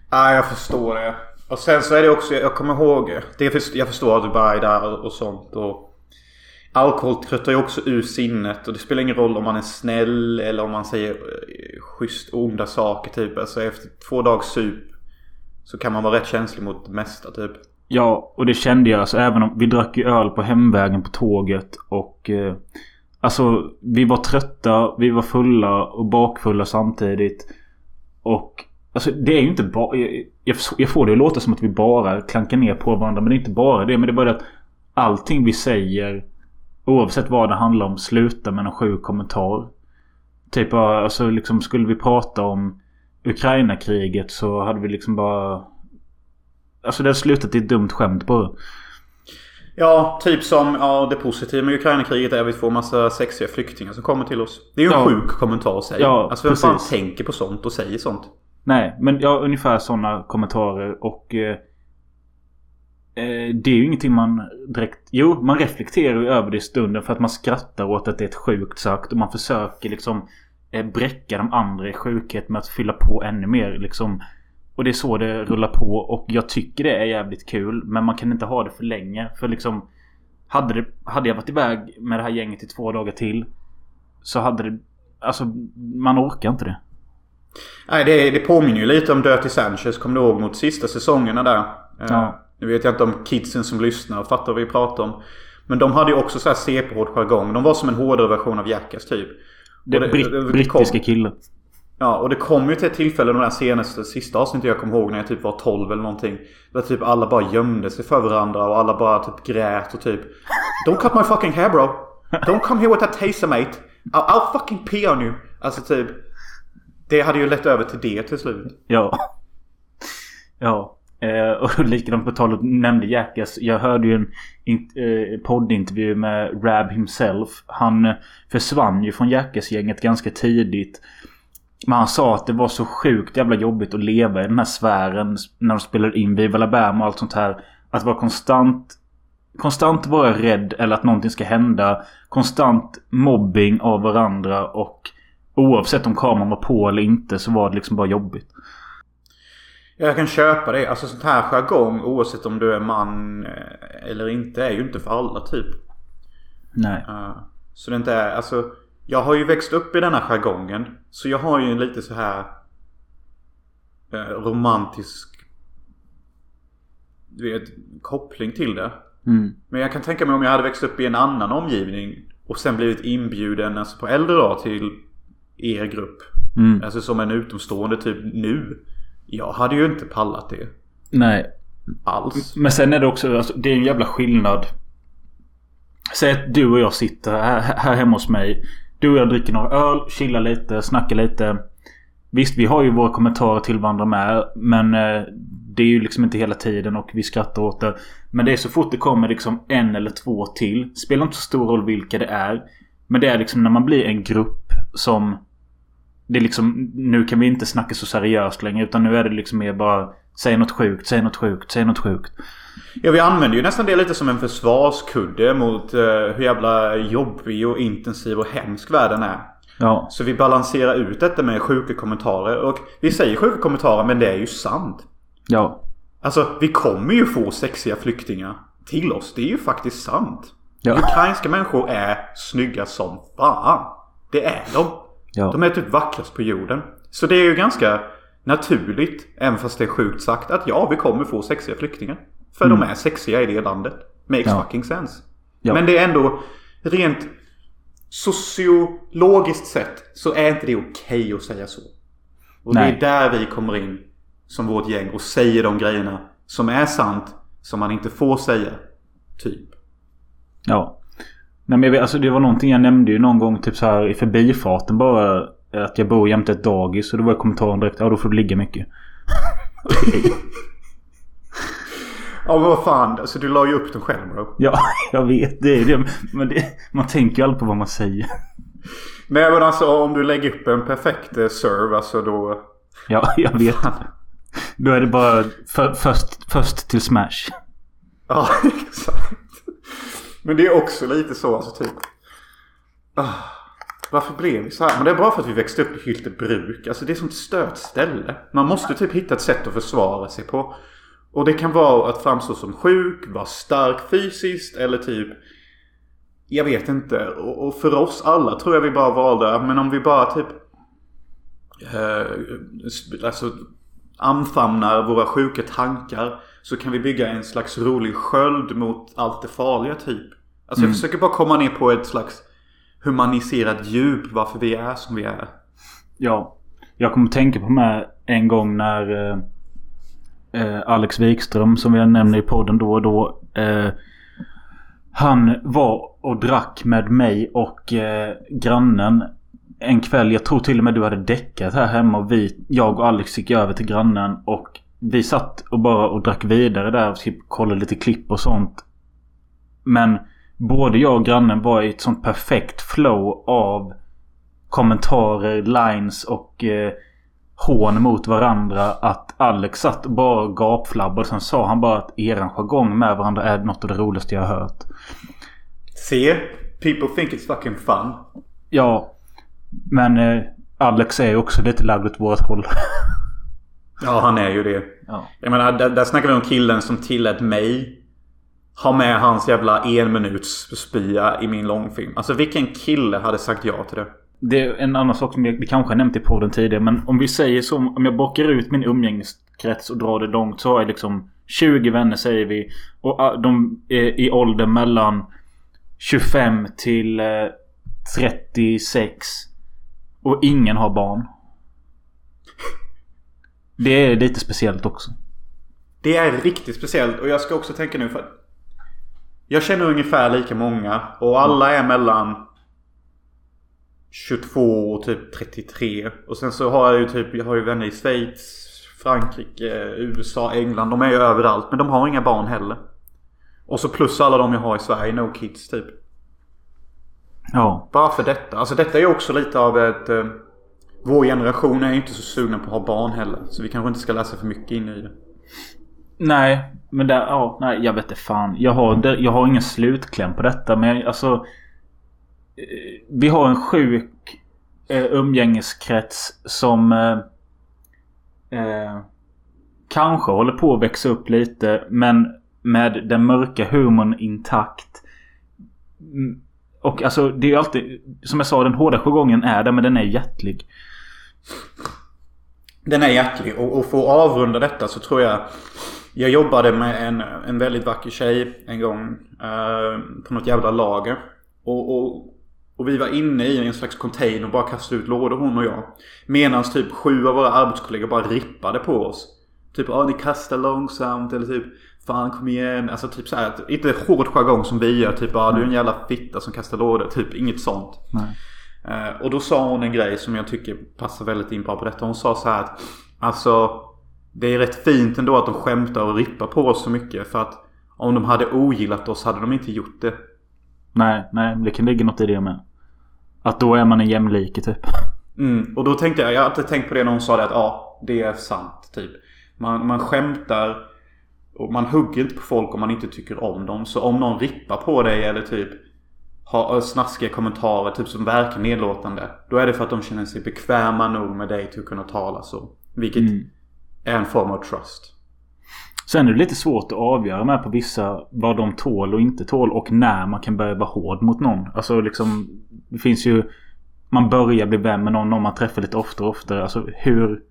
Ja, jag förstår det. Och sen så är det också, jag kommer ihåg. Det jag förstår att du bara är där och, och sånt. Och alkohol tröttar ju också ur sinnet. Och det spelar ingen roll om man är snäll eller om man säger eh, schysst onda saker typ. Alltså efter två dagars sup. Så kan man vara rätt känslig mot det mesta typ. Ja, och det kände jag. Alltså, även om vi drack ju öl på hemvägen på tåget. Och... Eh, alltså, vi var trötta, vi var fulla och bakfulla samtidigt. Och... Alltså det är ju inte bara... Jag, jag, jag får det att låta som att vi bara klankar ner på varandra. Men det är inte bara det. Men det är bara det att allting vi säger... Oavsett vad det handlar om slutar med en sjuk kommentar. Typ alltså liksom skulle vi prata om Ukraina-kriget så hade vi liksom bara... Alltså det har slutat i ett dumt skämt bara. Ja, typ som ja, det positiva med Ukraina-kriget är att vi får massa sexiga flyktingar som kommer till oss. Det är ju en Ja. sjuk kommentar att säga. Ja, alltså vem fan precis. tänker på sånt och säger sånt? Nej, men ja, ungefär sådana kommentarer och... Eh, eh, det är ju ingenting man direkt... Jo, man reflekterar ju över det i stunden för att man skrattar åt att det är ett sjukt sagt och man försöker liksom eh, bräcka de andra i sjukhet med att fylla på ännu mer liksom. Och det är så det rullar på och jag tycker det är jävligt kul men man kan inte ha det för länge för liksom... Hade, det, hade jag varit iväg med det här gänget i två dagar till så hade det... Alltså, man orkar inte det. Nej, det, det påminner ju lite om Dirty Sanchez. Kommer du ihåg mot sista säsongerna där? Eh, Ja. Nu vet jag inte om kidsen som lyssnar fattar vad vi pratar om. Men de hade ju också så här CP-hård jargong. De var som en hårdare version av Jackass typ. Det, det- britt, det- det brittiska killar. Ja, och det kom ju till ett tillfälle de där senaste, sista avsnittet jag kommer ihåg när jag typ var 12 eller någonting. Där typ alla bara gömde sig för varandra och alla bara typ grät och typ Don't cut my fucking hair bro! Don't come here with that taser mate! I'll, I'll fucking pee on you! Alltså typ Det hade ju lett över till det till slut. Ja. Ja. Eh, och likadant på tal om nämnde Jackass. Jag hörde ju en in, eh, poddintervju med Rab himself. Han eh, försvann ju från Jackass-gänget ganska tidigt. Men han sa att det var så sjukt jävla jobbigt att leva i den här sfären när de spelade in Viva La Bam och allt sånt här. Att vara konstant Konstant vara rädd eller att någonting ska hända. Konstant mobbing av varandra och oavsett om kameran var på eller inte så var det liksom bara jobbigt. Jag kan köpa det. Alltså sånt här jargong oavsett om du är man eh, eller inte är ju inte för alla typ. Nej. Uh, så det inte är, alltså Jag har ju växt upp i denna jargongen. Så jag har ju en lite så här eh, romantisk du vet, koppling till det. Mm. Men jag kan tänka mig om jag hade växt upp i en annan omgivning och sen blivit inbjuden alltså på äldre dag till er grupp. Mm. Alltså som en utomstående typ nu. Jag hade ju inte pallat det. Nej. alls. Men sen är det också, alltså, det är en jävla skillnad. Säg att du och jag sitter här, här hemma hos mig. Du och jag dricker några öl, chillar lite, snackar lite. Visst, vi har ju våra kommentarer till varandra med. Men eh, det är ju liksom inte hela tiden och vi skrattar åt det. Men det är så fort det kommer liksom en eller två till. Spelar inte så stor roll vilka det är. Men det är liksom när man blir en grupp som... Det är liksom... Nu kan vi inte snacka så seriöst längre. Utan nu är det liksom mer bara... Säg något sjukt, säg något sjukt, säg något sjukt. Ja, vi använder ju nästan det lite som en försvarskudde mot uh, hur jävla jobbig och intensiv och hemsk världen är. Ja. Så vi balanserar ut detta med sjuka kommentarer. Och vi säger sjuka kommentarer men det är ju sant. Ja. Alltså vi kommer ju få sexiga flyktingar till oss. Det är ju faktiskt sant. Ja. Ukrainska människor är snygga som fan. Det är de. Ja. De är typ vackrast på jorden. Så det är ju ganska naturligt, även fast det är sjukt sagt, att ja, vi kommer få sexiga flyktingar. För de är sexiga i det landet. Makes Mm. Ja. fucking sense. Ja. Men det är ändå rent sociologiskt sett så är inte det okej att säga så. Och Nej. det är där vi kommer in som vårt gäng och säger de grejerna som är sant som man inte får säga. Typ. Ja. Nej men jag vet, alltså det var någonting jag nämnde ju någon gång typ så här i förbifarten bara. Att jag bor jämte ett dagis. Och då var kommentaren direkt. Ja då får du ligga mycket. Ja men vad fan, alltså du la ju upp den själv bro. Ja, jag vet. Det är det. Men det, man tänker ju aldrig på vad man säger. Nej men alltså om du lägger upp en perfekt eh, serve alltså då... Ja, jag vet. Då är det bara för, först, först till smash. Ja exakt. Men det är också lite så alltså typ. Ah, varför blev vi så här? Men det är bara för att vi växte upp i Hyltebruk. Alltså det är sånt stört ställe. Man måste typ hitta ett sätt att försvara sig på. Och det kan vara att framstå som sjuk, vara stark fysiskt eller typ... Jag vet inte. Och, för oss alla tror jag vi bara valde, men om vi bara typ... Eh, alltså anfamnar våra sjuka tankar. Så kan vi bygga en slags rolig sköld mot allt det farliga typ. Alltså jag försöker bara komma ner på ett slags humaniserat djup varför vi är som vi är. Ja. Jag kommer tänka på mig en gång när eh, eh, Alex Wikström som jag nämner i podden då och då. Eh, han var och drack med mig och eh, grannen en kväll. Jag tror till och med du hade däckat här hemma. Och vi, jag och Alex gick över till grannen. Och vi satt och bara och drack vidare där. Och typ kollade lite klipp och sånt. Men både jag och grannen var i ett sånt perfekt flow av kommentarer, lines och eh, hån mot varandra. Att Alex satt och bara gapflabbade. Sen sa han bara att eran jargong med varandra är något av det roligaste jag har hört. Se, people think it's fucking fun. Ja. Men eh, Alex är ju också lite lagd åt vårt håll. Ja, han är ju det. Ja. Jag menar, där, där snackar vi om killen som tillät mig ha med hans jävla en minuts spya i min långfilm. Alltså vilken kille hade sagt ja till det? Det är en annan sak som vi kanske har nämnt i podden tidigare. Men om vi säger som om jag bockar ut min umgängeskrets och drar det långt. Så har jag liksom 20 vänner säger vi. Och ah, de är i ålder mellan 25 till eh, 36. Och ingen har barn. Det är lite speciellt också. Det är riktigt speciellt och jag ska också tänka nu för Jag känner ungefär lika många och alla är mellan 22 och typ 33. Och sen så har jag ju typ, jag har ju vänner i Schweiz, Frankrike, USA, England. De är ju överallt men de har inga barn heller. Och så plus alla de jag har i Sverige, no kids typ. Ja. Varför detta? Alltså detta är ju också lite av ett... Eh, vår generation är ju inte så sugna på att ha barn heller. Så vi kanske inte ska läsa för mycket in i det. Nej, men där, ja, nej, jag vet inte fan. Jag har, jag har ingen slutkläm på detta, men jag, alltså... Eh, vi har en sjuk eh, umgängeskrets som... Eh, eh, kanske håller på att växa upp lite, men med den mörka humorn intakt. Mm, och alltså, det är ju alltid... Som jag sa, den hårda jargongen är där, men den är hjärtlig. Den är hjärtlig och, och för att avrunda detta så tror jag jag jobbade med en, en väldigt vacker tjej en gång eh, På något jävla lager och, och, och vi var inne i en slags container och bara kastade ut lådor hon och jag Medan typ sju av våra arbetskollegor bara rippade på oss Typ ja ni kastar långsamt eller typ Fan kom igen. Alltså typ så här, Inte hård jargong som vi gör. Typ ja du är en jävla fitta som kastar lådor. Typ inget sånt. Eh, och då sa hon en grej som jag tycker passar väldigt in bra på detta. Hon sa så här att Alltså Det är rätt fint ändå att de skämtar och rippar på oss så mycket. För att om de hade ogillat oss hade de inte gjort det. Nej, nej. Det kan ligga något i det med. Att då är man en jämlike typ. Mm, och då tänkte jag, jag har alltid tänkt på det när hon sa det att ja, det är sant typ. Man, man skämtar och man hugger inte på folk om man inte tycker om dem. Så om någon rippar på dig eller typ har snaskiga kommentarer typ som verkar nedlåtande. Då är det för att de känner sig bekväma nog med dig till att kunna tala så. Vilket Mm. Är en form av trust. Sen är det lite svårt att avgöra med på vissa vad de tål och inte tål och när man kan börja vara hård mot någon. Alltså liksom Det finns ju Man börjar bli vän med någon om man träffar lite oftare och oftare. Alltså hur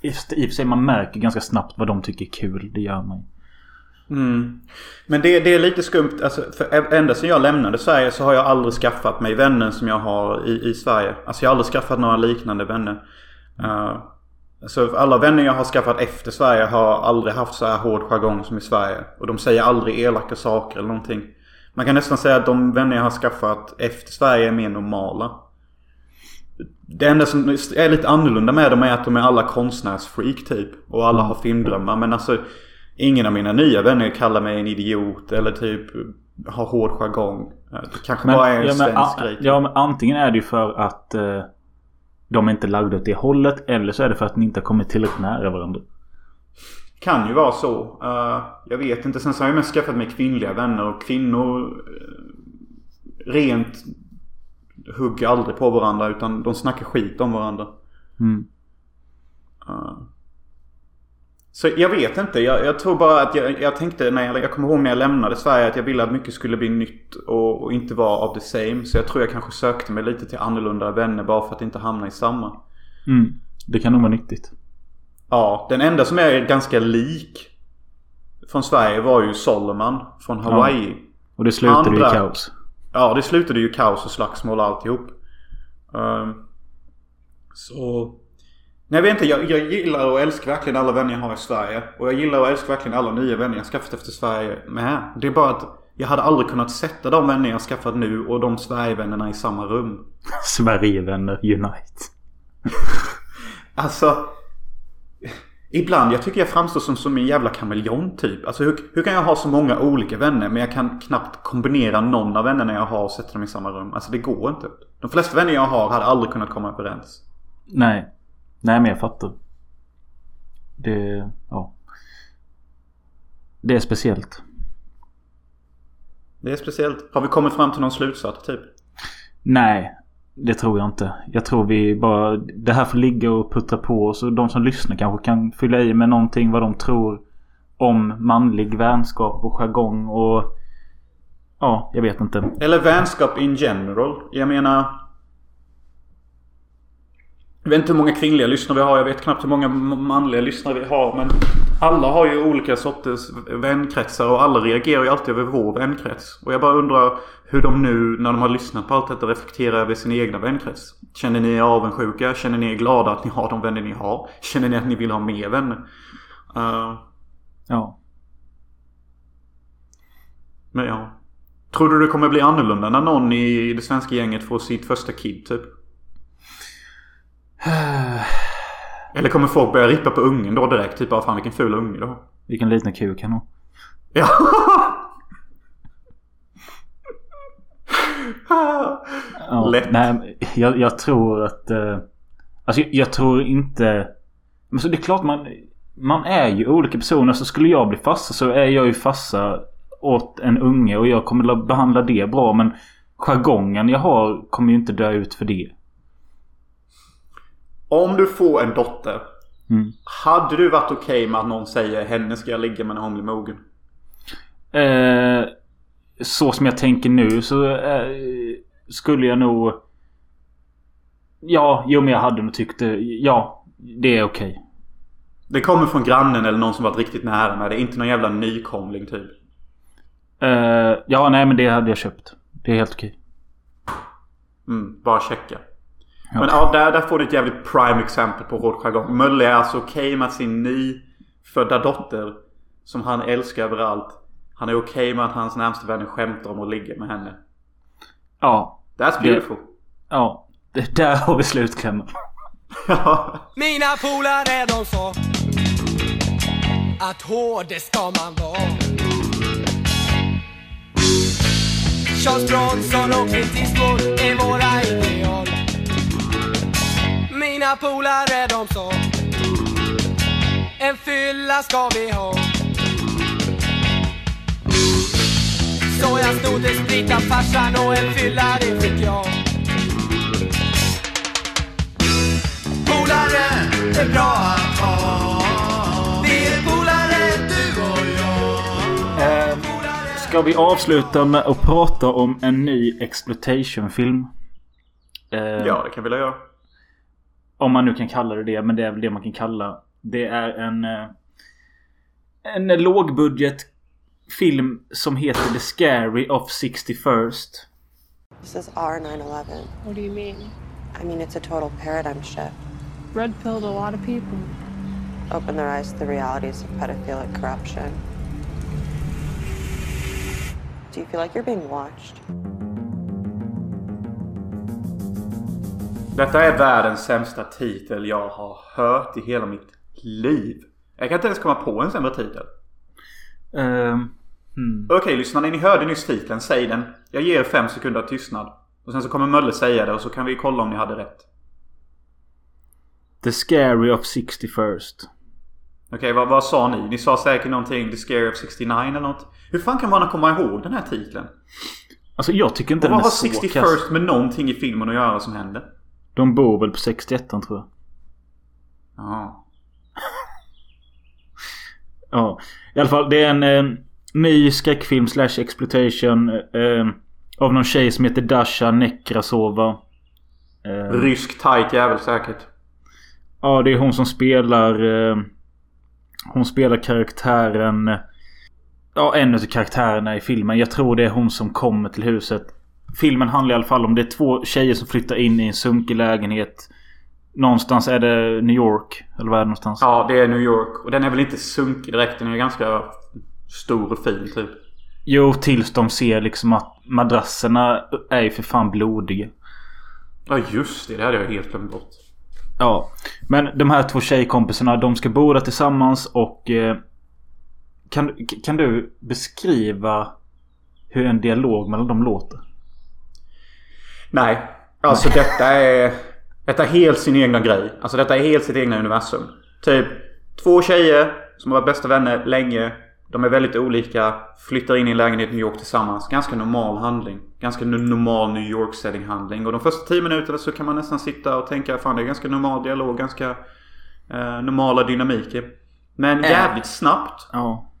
I och för sig man märker ganska snabbt vad de tycker är kul. Det gör man. Mm. Men det, det är lite skumt. Alltså, för ända sedan jag lämnade Sverige så har jag aldrig skaffat mig vänner som jag har i, i Sverige. Alltså jag har aldrig skaffat några liknande vänner. Uh, så alla vänner jag har skaffat efter Sverige har aldrig haft så här hård jargong som i Sverige. Och de säger aldrig elaka saker eller någonting. Man kan nästan säga att de vänner jag har skaffat efter Sverige är mer normala. Det enda som är lite annorlunda med dem är att de är alla konstnärsfreak typ. Och alla har filmdrömmar. Men alltså ingen av mina nya vänner kallar mig en idiot eller typ har hård jargong. Det kanske bara är en ja, men, svensk grej. typ. ja men antingen är det ju för att eh, de är inte lagda åt det hållet. Eller så är det för att ni inte har kommit tillräckligt nära varandra. Kan ju vara så. Eh, jag vet inte. Sen så har jag mest skaffat mig kvinnliga vänner och kvinnor eh, rent hugger aldrig på varandra utan de snackar skit om varandra. Mm. Eh, så jag vet inte. Jag, jag tror bara att jag, jag tänkte när jag, jag kommer ihåg när jag lämnade Sverige att jag ville att mycket skulle bli nytt och, och inte vara of the same. Så jag tror jag kanske sökte mig lite till annorlunda vänner bara för att inte hamna i samma. Mm. Det kan nog vara nyttigt. Ja, den enda som är ganska lik från Sverige var ju Solomon från Hawaii. Och det slutade ju i Andra- kaos. Ja, det slutade ju i kaos och slagsmål och alltihop. Um, så... Nej, jag vet inte. Jag, jag gillar och älskar verkligen alla vänner jag har i Sverige. Och jag gillar och älskar verkligen alla nya vänner jag skaffat efter Sverige med. Det är bara att jag hade aldrig kunnat sätta de vänner jag skaffat nu och de Sverigevännerna i samma rum. Sverigevänner Unite. Alltså... Ibland, jag tycker jag framstår som, som en jävla kameleont typ. Alltså hur, hur kan jag ha så många olika vänner men jag kan knappt kombinera någon av vännerna jag har och sätta dem i samma rum. Alltså det går inte. De flesta vänner jag har hade aldrig kunnat komma överens. Nej. Nej men jag fattar. Det... Ja. Det är speciellt. Det är speciellt. Har vi kommit fram till någon slutsats typ? Nej. Det tror jag inte. Jag tror vi bara... Det här får ligga och puttra på. Så de som lyssnar kanske kan fylla i med någonting vad de tror om manlig vänskap och jargong och... Ja, jag vet inte. Eller vänskap in general. Jag menar... Jag vet inte hur många kvinnliga lyssnare vi har. Jag vet knappt hur många manliga lyssnare vi har. Men alla har ju olika sorters vänkretsar och alla reagerar ju alltid över vår vänkrets. Och jag bara undrar hur de nu när de har lyssnat på allt detta reflekterar över sin egna vänkrets. Känner ni er avundsjuka? Känner ni er glada att ni har de vänner ni har? Känner ni att ni vill ha mer vänner? Eh, Ja. men ja. Tror du det kommer bli annorlunda när någon i det svenska gänget får sitt första kid typ? Eller kommer folk börja rippa på ungen då direkt? Typ, ah, fan vilken ful unge har. Vilken liten kuk han har. Ja. Ja, Lätt. Nej, jag, jag tror att... Eh, alltså jag, jag tror inte... Men så det är klart man... Man är ju olika personer. Så skulle jag bli farsa så är jag ju farsa åt en unge. Och jag kommer behandla det bra. Men jargongen jag har kommer ju inte dö ut för det. Om du får en dotter. Mm. Hade du varit okej med att någon säger henne ska jag ligga med när hon blir mogen? Eh, så som jag tänker nu så eh, skulle jag nog... Ja, jo men jag hade nog tyckt det. Ja, det är okej. Det kommer från grannen eller någon som varit riktigt nära med det. Inte någon jävla nykomling typ. Eh, ja, nej men det hade jag köpt. Det är helt okej. Mm, bara checka. Ja. Men ja, där, där får du ett jävligt prime exempel på hård jargong. Mölle är alltså okej med att sin ny födda dotter som han älskar överallt. Han är okej med att hans närmsta vänner skämtar om att ligga med henne. Ja. That's beautiful. Ja. Det, där har vi slutklämmen. Ja. Mina polare de sa att hård det ska man vara. Charles Bronson och Clint Eastwood är våra. Mina polare de sa en fylla ska vi ha. Så jag snodde sprit av farsan och en fylla det fick jag. Polare är bra att ha. Vi är polare du och jag. Eh, ska vi avsluta med att prata om en ny exploitation-film? Eh, ja, det kan vi väl göra. Om man nu kan kalla det det. Men det är väl det man kan kalla. Det är en... eh, En lågbudget film som heter The Scary of 61st. This is our 9 11. What do you mean? I mean, it's a total paradigm shift. Red pilled a lot of people. Open their eyes to the realities of pedophilic corruption. Do you feel like you're being watched? Detta är världens sämsta titel jag har hört i hela mitt liv. Jag kan inte ens komma på en sämre titel. Ehm, hmm. Okej lyssnarna, ni hörde nyss titeln. Säg den. Jag ger er fem sekunder av tystnad. Och sen så kommer Mölle säga det och så kan vi kolla om ni hade rätt. The Scary of 61st. Okej, vad, vad sa ni? Ni sa säkert någonting The Scare of 69 eller något. Hur fan kan man komma ihåg den här titeln? Alltså jag tycker inte Och den vad är har så 61st kass. med någonting i filmen att göra som händer? De bor väl på 61 tror jag. Ja. Ja. I alla fall det är en eh, ny skräckfilm slash exploitation. Eh, av någon tjej som heter Dasha Nekrasova. Eh, Rysk tight jävel säkert. ja det är hon som spelar... Eh, hon spelar karaktären... Ja en av karaktärerna i filmen. Jag tror det är hon som kommer till huset. Filmen handlar i alla fall om det är två tjejer som flyttar in i en sunkig lägenhet. Någonstans är det New York. Eller vad är det någonstans? Ja, det är New York. Och den är väl inte sunkig direkt. Den är ganska stor och fin typ. Jo, tills de ser liksom att madrasserna är ju för fan blodiga. Ja just det, det hade jag helt glömt bort. Ja. Men de här två tjejkompisarna de ska bo där tillsammans och... Eh, kan, kan du beskriva hur en dialog mellan dem låter? Nej. Alltså detta är... Detta är helt sin egna grej. Alltså detta är helt sitt egna universum. Typ två tjejer som har varit bästa vänner länge. De är väldigt olika. Flyttar in i en lägenhet i New York tillsammans. Ganska normal handling. Ganska normal New York setting handling. Och de första tio minuterna så kan man nästan sitta och tänka fan det är ganska normal dialog. Ganska eh, normala dynamiker. Men jävligt snabbt Ja.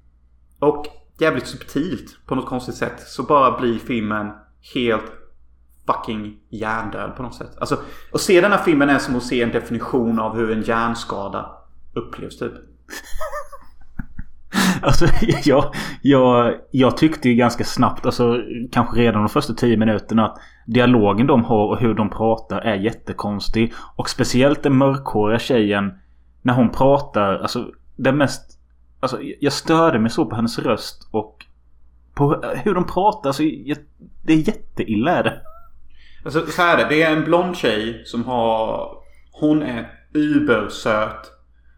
och jävligt subtilt på något konstigt sätt så bara blir filmen helt fucking hjärndöd på något sätt. Alltså, att se den här filmen är som att se en definition av hur en hjärnskada upplevs typ. Alltså jag, jag, jag tyckte ju ganska snabbt, alltså kanske redan de första tio minuterna att dialogen de har och hur de pratar är jättekonstig. Och speciellt den mörkhåriga tjejen när hon pratar, alltså det mest... Alltså jag störde mig så på hennes röst och på hur de pratar. Alltså, jag, det är jätteilla är det. Alltså så här är det. Det är en blond tjej som har... Hon är ubersöt.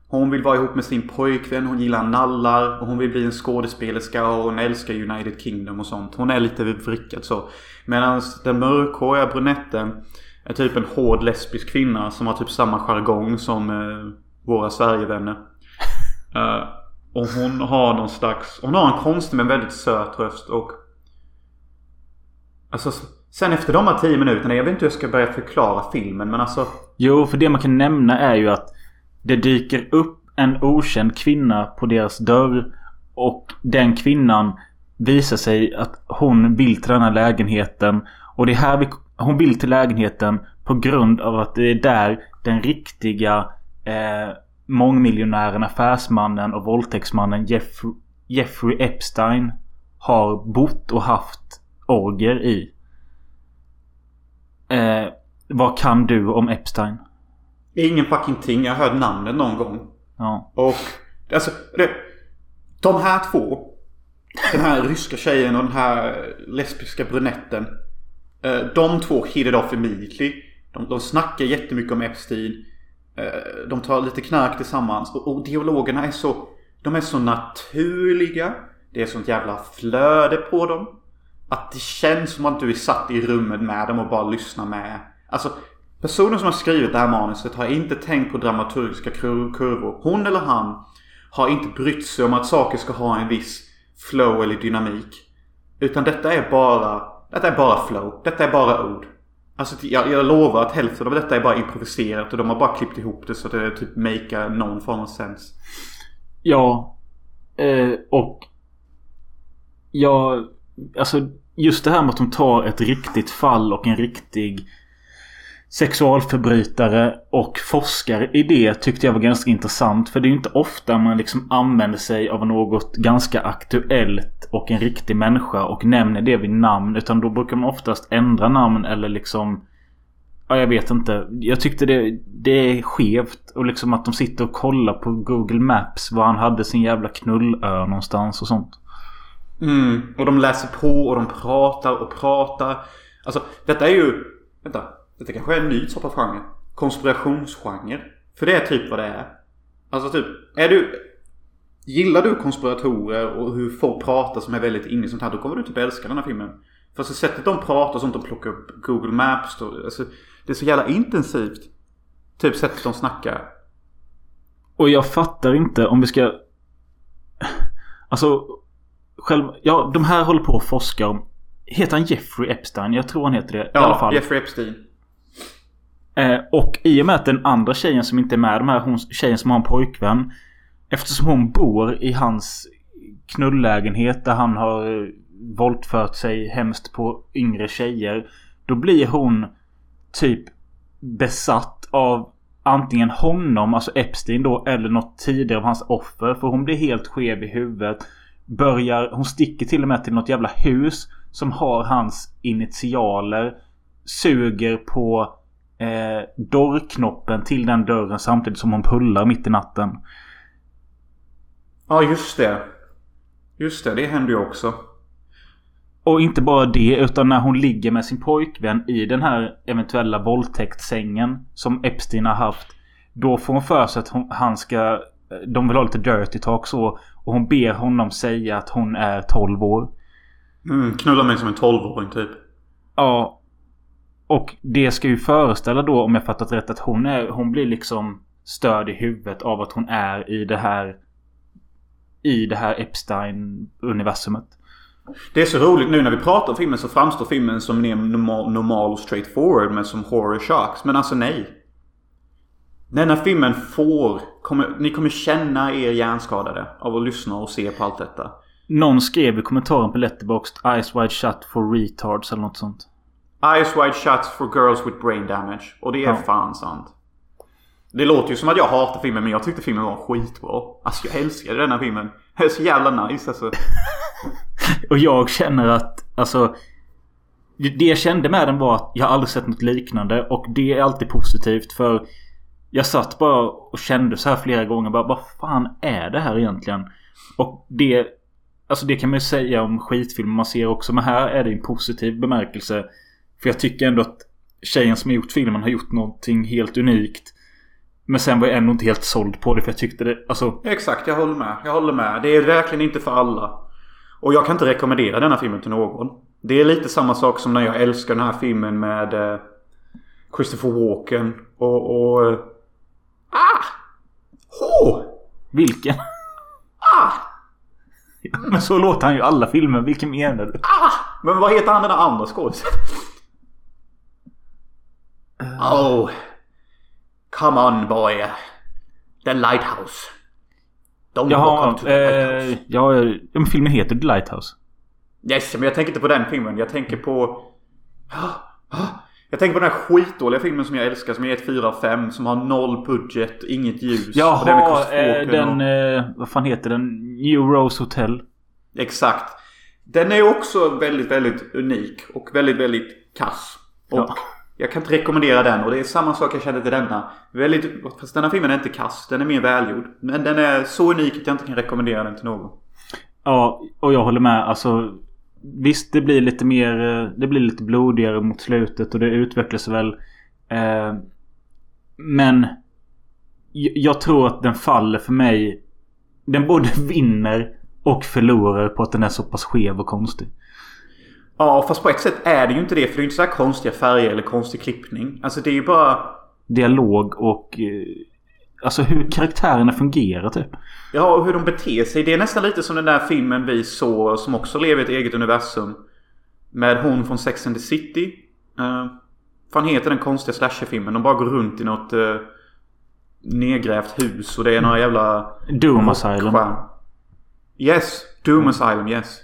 Hon vill vara ihop med sin pojkvän. Hon gillar nallar. Och hon vill bli en skådespelerska. Och hon älskar United Kingdom och sånt. Hon är lite vrickad så. Medan den mörkhåriga brunetten är typ en hård lesbisk kvinna. Som har typ samma jargong som eh, våra Sverigevänner. Eh, och hon har någon slags... Hon har en konstig men väldigt söt röst. Och... Alltså sen efter de här tio minuterna. Jag vet inte hur jag ska börja förklara filmen men alltså. Jo, för det man kan nämna är ju att det dyker upp en okänd kvinna på deras dörr. Och den kvinnan visar sig att hon vill till den här lägenheten. Och det är här vi, hon vill till lägenheten på grund av att det är där den riktiga eh, mångmiljonären, affärsmannen och våldtäktsmannen Jeff, Jeffrey Epstein har bott och haft orger i. Eh, vad kan du om Epstein? Ingen fucking ting. Jag hört namnet någon gång. Ja. Och Alltså, det, de här två. Den här ryska tjejen och den här lesbiska brunetten. eh, De två hit it off immediately. De, de snackar jättemycket om Epstein. Eh, De tar lite knark tillsammans. Och, och dialogerna är så... De är så naturliga. Det är sånt jävla flöde på dem. Att det känns som att du är satt i rummet med dem och bara lyssnar med. Alltså, personen som har skrivit det här manuset har inte tänkt på dramaturgiska kur- kurvor. Hon eller han har inte brytt sig om att saker ska ha en viss flow eller dynamik. Utan detta är bara, detta är bara flow. Detta är bara ord. Alltså jag, jag lovar att hälften av detta är bara improviserat och de har bara klippt ihop det så att det typ makear någon form av sens. Ja. Eh, och... Jag alltså just det här med att de tar ett riktigt fall och en riktig sexualförbrytare och forskar i det tyckte jag var ganska intressant. För det är ju inte ofta man liksom använder sig av något ganska aktuellt och en riktig människa och nämner det vid namn. Utan då brukar man oftast ändra namn eller liksom... Ja, jag vet inte. Jag tyckte det, det är skevt. Och liksom att de sitter och kollar på Google Maps var han hade sin jävla knullö någonstans och sånt. Mm, och de läser på och de pratar och pratar. Alltså detta är ju... Vänta. Detta kanske är en ny typ av genre. Konspirationsgenre. För det är typ vad det är. Alltså typ, är du... Gillar du konspiratorer och hur folk pratar som är väldigt inne i sånt här, då kommer du typ älska den här filmen. För så sättet de pratar och sånt, de plockar upp Google Maps. Då, alltså, det är så jävla intensivt. Typ sättet de snackar. Och jag fattar inte om vi ska... Alltså... Själv... Ja, de här håller på att forska om... Heter han Jeffrey Epstein? Jag tror han heter det. Ja, I alla fall. Jeffrey Epstein. Eh, och i och med att den andra tjejen som inte är med, de här hon, tjejen som har en pojkvän. Eftersom hon bor i hans knulllägenhet där han har eh, våldfört sig hemskt på yngre tjejer. Då blir hon typ besatt av antingen honom, alltså Epstein då, eller något tidigare av hans offer. För hon blir helt skev i huvudet. Börjar, hon sticker till och med till något jävla hus som har hans initialer. Suger på eh, dörrknoppen till den dörren samtidigt som hon pullar mitt i natten. Ja, just det. Just det, det händer ju också. Och inte bara det utan när hon ligger med sin pojkvän i den här eventuella våldtäktssängen som Epstein har haft. Då får hon för sig att hon, han ska... De vill ha lite dirty talk så. Och hon ber honom säga att hon är 12 år. Mm, knulla mig som en 12-åring typ. Ja. Och det ska ju föreställa då om jag fattat rätt att hon är... Hon blir liksom störd i huvudet av att hon är i det här... I det här Epstein-universumet. Det är så roligt nu när vi pratar om filmen så framstår filmen som normal, normal och straightforward men som horror shocks. Men alltså nej. Denna filmen får... Kommer, ni kommer känna er hjärnskadade av att lyssna och se på allt detta. Någon skrev i kommentaren på Letterboxd Eyes wide shut for retards eller något sånt. Eyes wide shut for girls with brain damage. Och det är Ja. fan sant. Det låter ju som att jag hatar filmen men jag tyckte filmen var skitbra. Alltså jag älskade denna filmen. Det är så jävla nice alltså. Och jag känner att, alltså... Det jag kände med den var att jag aldrig sett något liknande och det är alltid positivt för... Jag satt bara och kände så här flera gånger bara vad fan är det här egentligen? Och det... Alltså det kan man ju säga om skitfilmer man ser också men här är det en positiv bemärkelse. För jag tycker ändå att tjejen som har gjort filmen har gjort någonting helt unikt. Men sen var jag ändå inte helt såld på det för jag tyckte det, alltså... Exakt, jag håller med. Jag håller med. Det är verkligen inte för alla. Och jag kan inte rekommendera denna filmen till någon. Det är lite samma sak som när jag älskar den här filmen med eh, Christopher Walken och... och eh, ah! H! Vilken? Ah! Men så låter han ju i alla filmer. Vilken menar du? Ah! Men vad heter han den där andra skådisen? Oh. Come on boy. The Lighthouse. Don't walk Jaha, up to the lighthouse. eh, ja, ja, men filmen heter The Lighthouse. Yes, men jag tänker inte på den filmen. Jag tänker på... Jag tänker på den här skitdåliga filmen som jag älskar som är ett 4 av 5 som har noll budget, inget ljus. och den med Jaha, Christopher eh, den... Eh, vad fan heter den? New Rose Hotel. Exakt. Den är också väldigt, väldigt unik och väldigt, väldigt kass. Och Ja. Jag kan inte rekommendera den och det är samma sak jag kände till denna. Väldigt, fast denna filmen är inte kass. Den är mer välgjord. Men den är så unik att jag inte kan rekommendera den till någon. Ja, och jag håller med. Alltså Visst, det blir lite mer... eh, Det blir lite blodigare mot slutet och det utvecklas väl. Eh, men... Jag tror att den faller för mig. Den både vinner och förlorar på att den är så pass skev och konstig. Ja, fast på ett sätt är det ju inte det. För det är ju inte så här konstiga färger eller konstig klippning. Alltså det är ju bara... Dialog och... Alltså hur karaktärerna fungerar typ. Ja, och hur de beter sig. Det är nästan lite som den där filmen vi såg som också lever i ett eget universum. Med hon från Sex and the City. Uh, fan heter den konstiga slasherfilmen? De bara går runt i något uh, nedgrävt hus och det är några jävla... Doom Asylum. Yes, Doom Asylum, yes.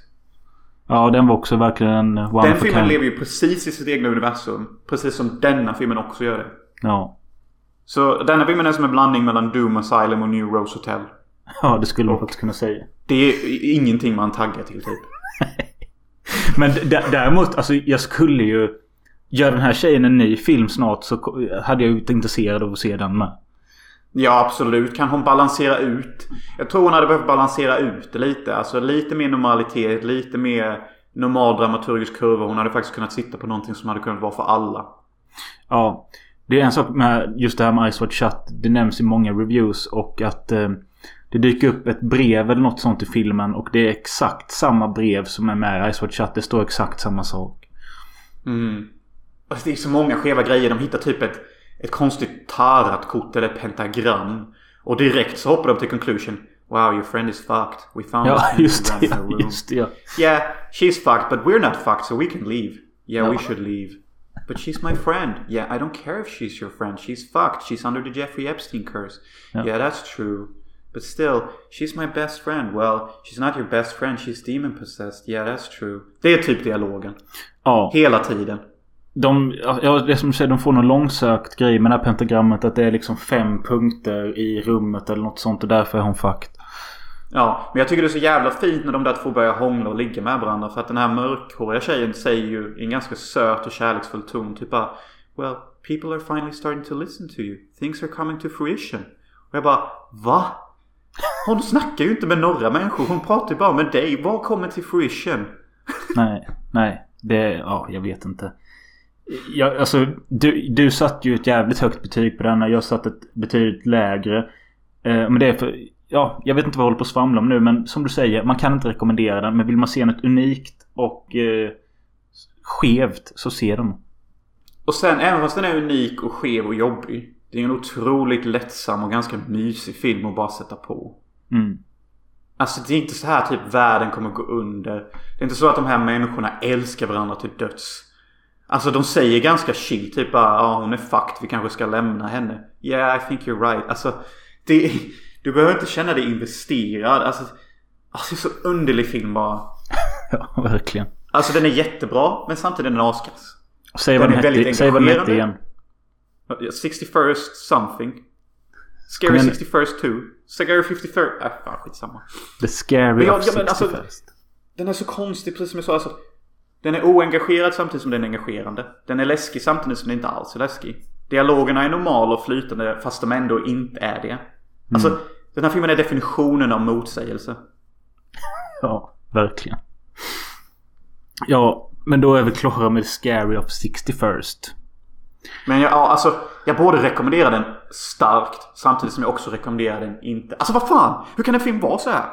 Ja, den var också verkligen en one Den filmen lever ju precis i sitt egna universum. Precis som denna filmen också gör det. Ja. Så denna filmen är som en blandning mellan Doom Asylum och New Rose Hotel. Ja, det skulle man faktiskt kunna säga. Det är ingenting man taggar till typ. Men däremot, alltså jag skulle ju... Gör den här tjejen en ny film snart så hade jag ju varit intresserad av att se den med. Ja, absolut. Kan hon balansera ut? Jag tror hon hade behövt balansera ut det lite. Alltså lite mer normalitet, lite mer normal dramaturgisk kurva. Hon hade faktiskt kunnat sitta på någonting som hade kunnat vara för alla. Ja. Det är en sak med just det här med Ice Watch Shut. Det nämns i många reviews och att eh, det dyker upp ett brev eller något sånt i filmen och det är exakt samma brev som är med i Ice Watch Shut. Det står exakt samma sak. Mm. Alltså, det är så många skeva grejer. De hittar typ ett, ett konstigt tarotkort eller pentagram. Och direkt så hoppar de till conclusion. Wow, your friend is fucked. We found Ja, just det. Ja, her room." just det. Ja. Yeah, she's fucked, but we're not fucked, so we can leave. Yeah, we Ja. should leave. But she's my friend. Yeah, I don't care if she's your friend. She's fucked. She's under the Jeffrey Epstein curse. Ja. Yeah, that's true. But still, she's my best friend. Well, she's not your best friend. She's demon possessed. Yeah, that's true. Det är typ dialogen. ja. Hela tiden. De, ja, det som du säger, de får någon långsökt grej med det här pentagrammet. Att det är liksom fem punkter i rummet eller något sånt. Och därför är hon fucked. Ja, men jag tycker det är så jävla fint när de där två börjar hångla och ligga med varandra. För att den här mörkhåriga tjejen säger ju i en ganska söt och kärleksfull ton typ bara Well, people are finally starting to listen to you. Things are coming to fruition. Och jag bara Va? Hon snackar ju inte med några människor. Hon pratar ju bara med dig. Vad kommer till fruition? Nej, nej. Det, ja, jag vet inte. Jag, alltså, du, du satt ju ett jävligt högt betyg på denna. Jag satt ett betydligt lägre. Eh, men det är för... Ja, jag vet inte vad jag håller på att svamla om nu. Men som du säger, man kan inte rekommendera den. Men vill man se något unikt och eh, skevt så se den. Och sen även fast den är unik och skev och jobbig. Det är en otroligt lättsam och ganska mysig film att bara sätta på. Mm. Alltså det är inte så här typ världen kommer gå under. Det är inte så att de här människorna älskar varandra till döds. Alltså de säger ganska chill typ bara ja hon är fucked vi kanske ska lämna henne. Yeah I think you're right. Alltså det, du behöver inte känna dig investerad. Alltså, alltså det är så underlig film bara. Ja, verkligen. Alltså den är jättebra men samtidigt är den askass. Säg vad Den den hette, säg vad den hette igen. 61st something. Scary Kom igen. 61st 2. Scary 53rd. Äh fan skitsamma. The Scary Men jag- of ja, men alltså- 61st. Den är så konstig precis som jag sa. Alltså, den är oengagerad samtidigt som den är engagerande. Den är läskig samtidigt som den inte alls är läskig. Dialogerna är normala och flytande fast de ändå inte är det. Alltså den här filmen är definitionen av motsägelse. Ja, verkligen. Ja, men då är vi klara med Scary of 61st. Men jag, ja, alltså, jag borde rekommendera den starkt samtidigt som jag också rekommenderar den inte. Alltså vad fan! Hur kan en film vara så här?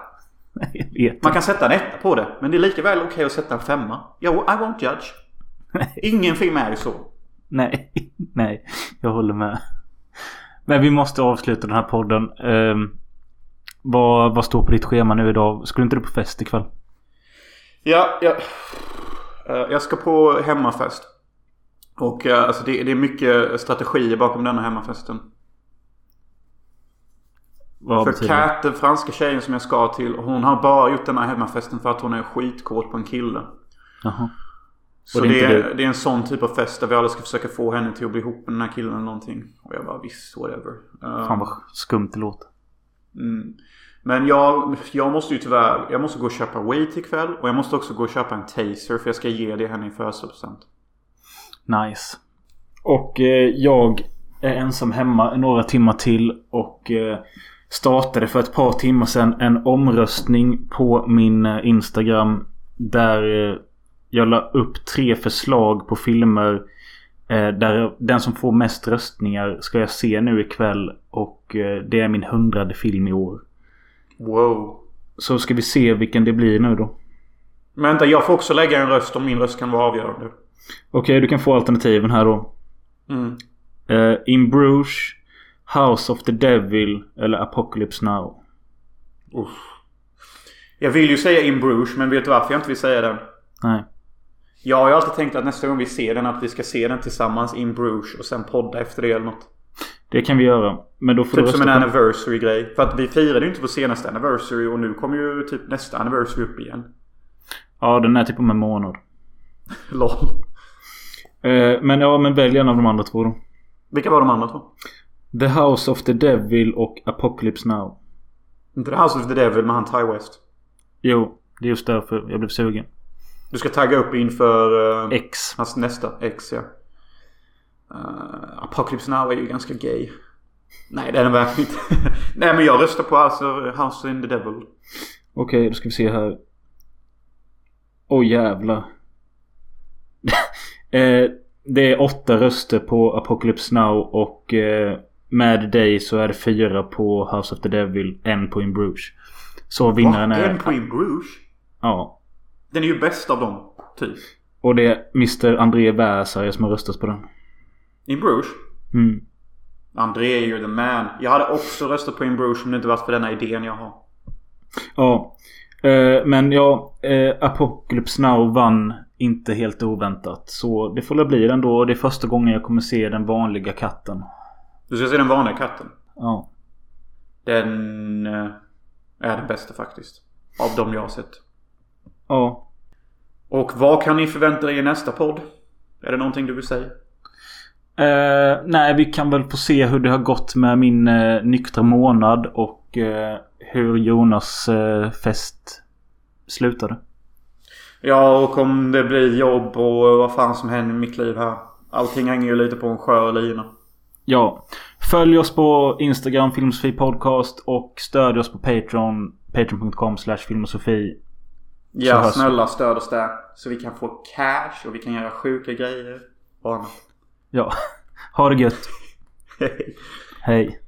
Jag vet Man kan sätta en etta på det. Men det är lika väl okej att sätta en femma. Jo, I won't judge. Ingen film är ju så. Nej, nej. Jag håller med. Men vi måste avsluta den här podden. Um, vad, vad står på ditt schema nu idag? Skulle inte du på fest ikväll? Ja, ja. Eh, jag ska på hemmafest. Och eh, alltså det, det är mycket strategier bakom denna hemmafesten. Vad För det? Kat, den franska tjejen som jag ska till, hon har bara gjort den här hemmafesten för att hon är skitkåt på en kille. Jaha. Så det det är är, inte det är en sån typ av fest där vi alla ska försöka få henne till att bli ihop med den här killen eller någonting. Och jag bara visst, whatever. Eh, Fan vad skumt det låter. Mm. Men jag, jag måste ju tyvärr, jag måste gå och köpa weed ikväll. Och jag måste också gå och köpa en taser för jag ska ge det henne i födelsedagspresent. Nice. Och eh, jag är ensam hemma några timmar till och eh, startade för ett par timmar sedan en omröstning på min eh, Instagram. Där eh, jag la upp tre förslag på filmer. Eh, där den som får mest röstningar ska jag se nu ikväll. Och eh, det är min hundrade film i år. Wow. Så ska vi se vilken det blir nu då. Men vänta, jag får också lägga en röst om min röst kan vara avgörande. Okej, du kan få alternativen här då. Mm. Eh, In Bruges, House of the Devil eller Apocalypse Now. Uff. Jag vill ju säga In Bruges, men vet du varför jag inte vill säga den? Nej. Jag har ju alltid tänkt att nästa gång vi ser den att vi ska se den tillsammans In Bruges och sen podda efter det eller något. Det kan vi göra. Men då får Typ du som en rösta på... anniversary grej. För att vi firade ju inte vår senaste anniversary och nu kommer ju typ nästa anniversary upp igen. Ja, den är typ om en månad. LOL. Eh, men ja, men välj en av de andra två då. Vilka var de andra två? The House of the Devil och Apocalypse Now. Inte The House of the Devil med han Ty West. Jo, det är just därför jag blev sugen. Du ska tagga upp inför uh, X. hans nästa ex ja. Uh, Apocalypse Now är ju ganska gay. Nej det är den verkligen inte. Nej men jag röstar på alltså House in the Devil. Okej, då ska vi se här. Åh jävlar. eh, det är åtta röster på Apocalypse Now och eh, med dig så är det fyra på House of the Devil, en på In Bruges. Så vinnaren Va? är... En på In Bruges? Ja. Den är ju bäst av dem. Typ. Och det är Mr. André Väsare som har röstat på den. In Bruges? Mm. André ju the man. Jag hade också röstat på In Bruges om det inte varit för denna idén jag har. Ja. Eh, men ja, eh, Apocalypse Now vann inte helt oväntat. Så det får väl bli den då. Det är första gången jag kommer se den vanliga katten. Du ska se den vanliga katten. Ja. Den eh, är den bästa faktiskt. Av dem jag har sett. Ja. Och vad kan ni förvänta er i nästa podd? Är det någonting du vill säga? Eh, nej, vi kan väl få se hur det har gått med min eh, nyktra månad och eh, hur Jonas eh, fest slutade. Ja, och om det blir jobb och vad fan som händer i mitt liv här. Allting hänger ju lite på en skör lina. Ja. Följ oss på Instagram, Filmsofi Podcast och stödj oss på Patreon. Patreon.com slash filmosofi. Ja, snälla stöd oss där. Så vi kan få cash och vi kan göra sjuka grejer. Och annat. Ja. Ha det gött. Hej. Hej.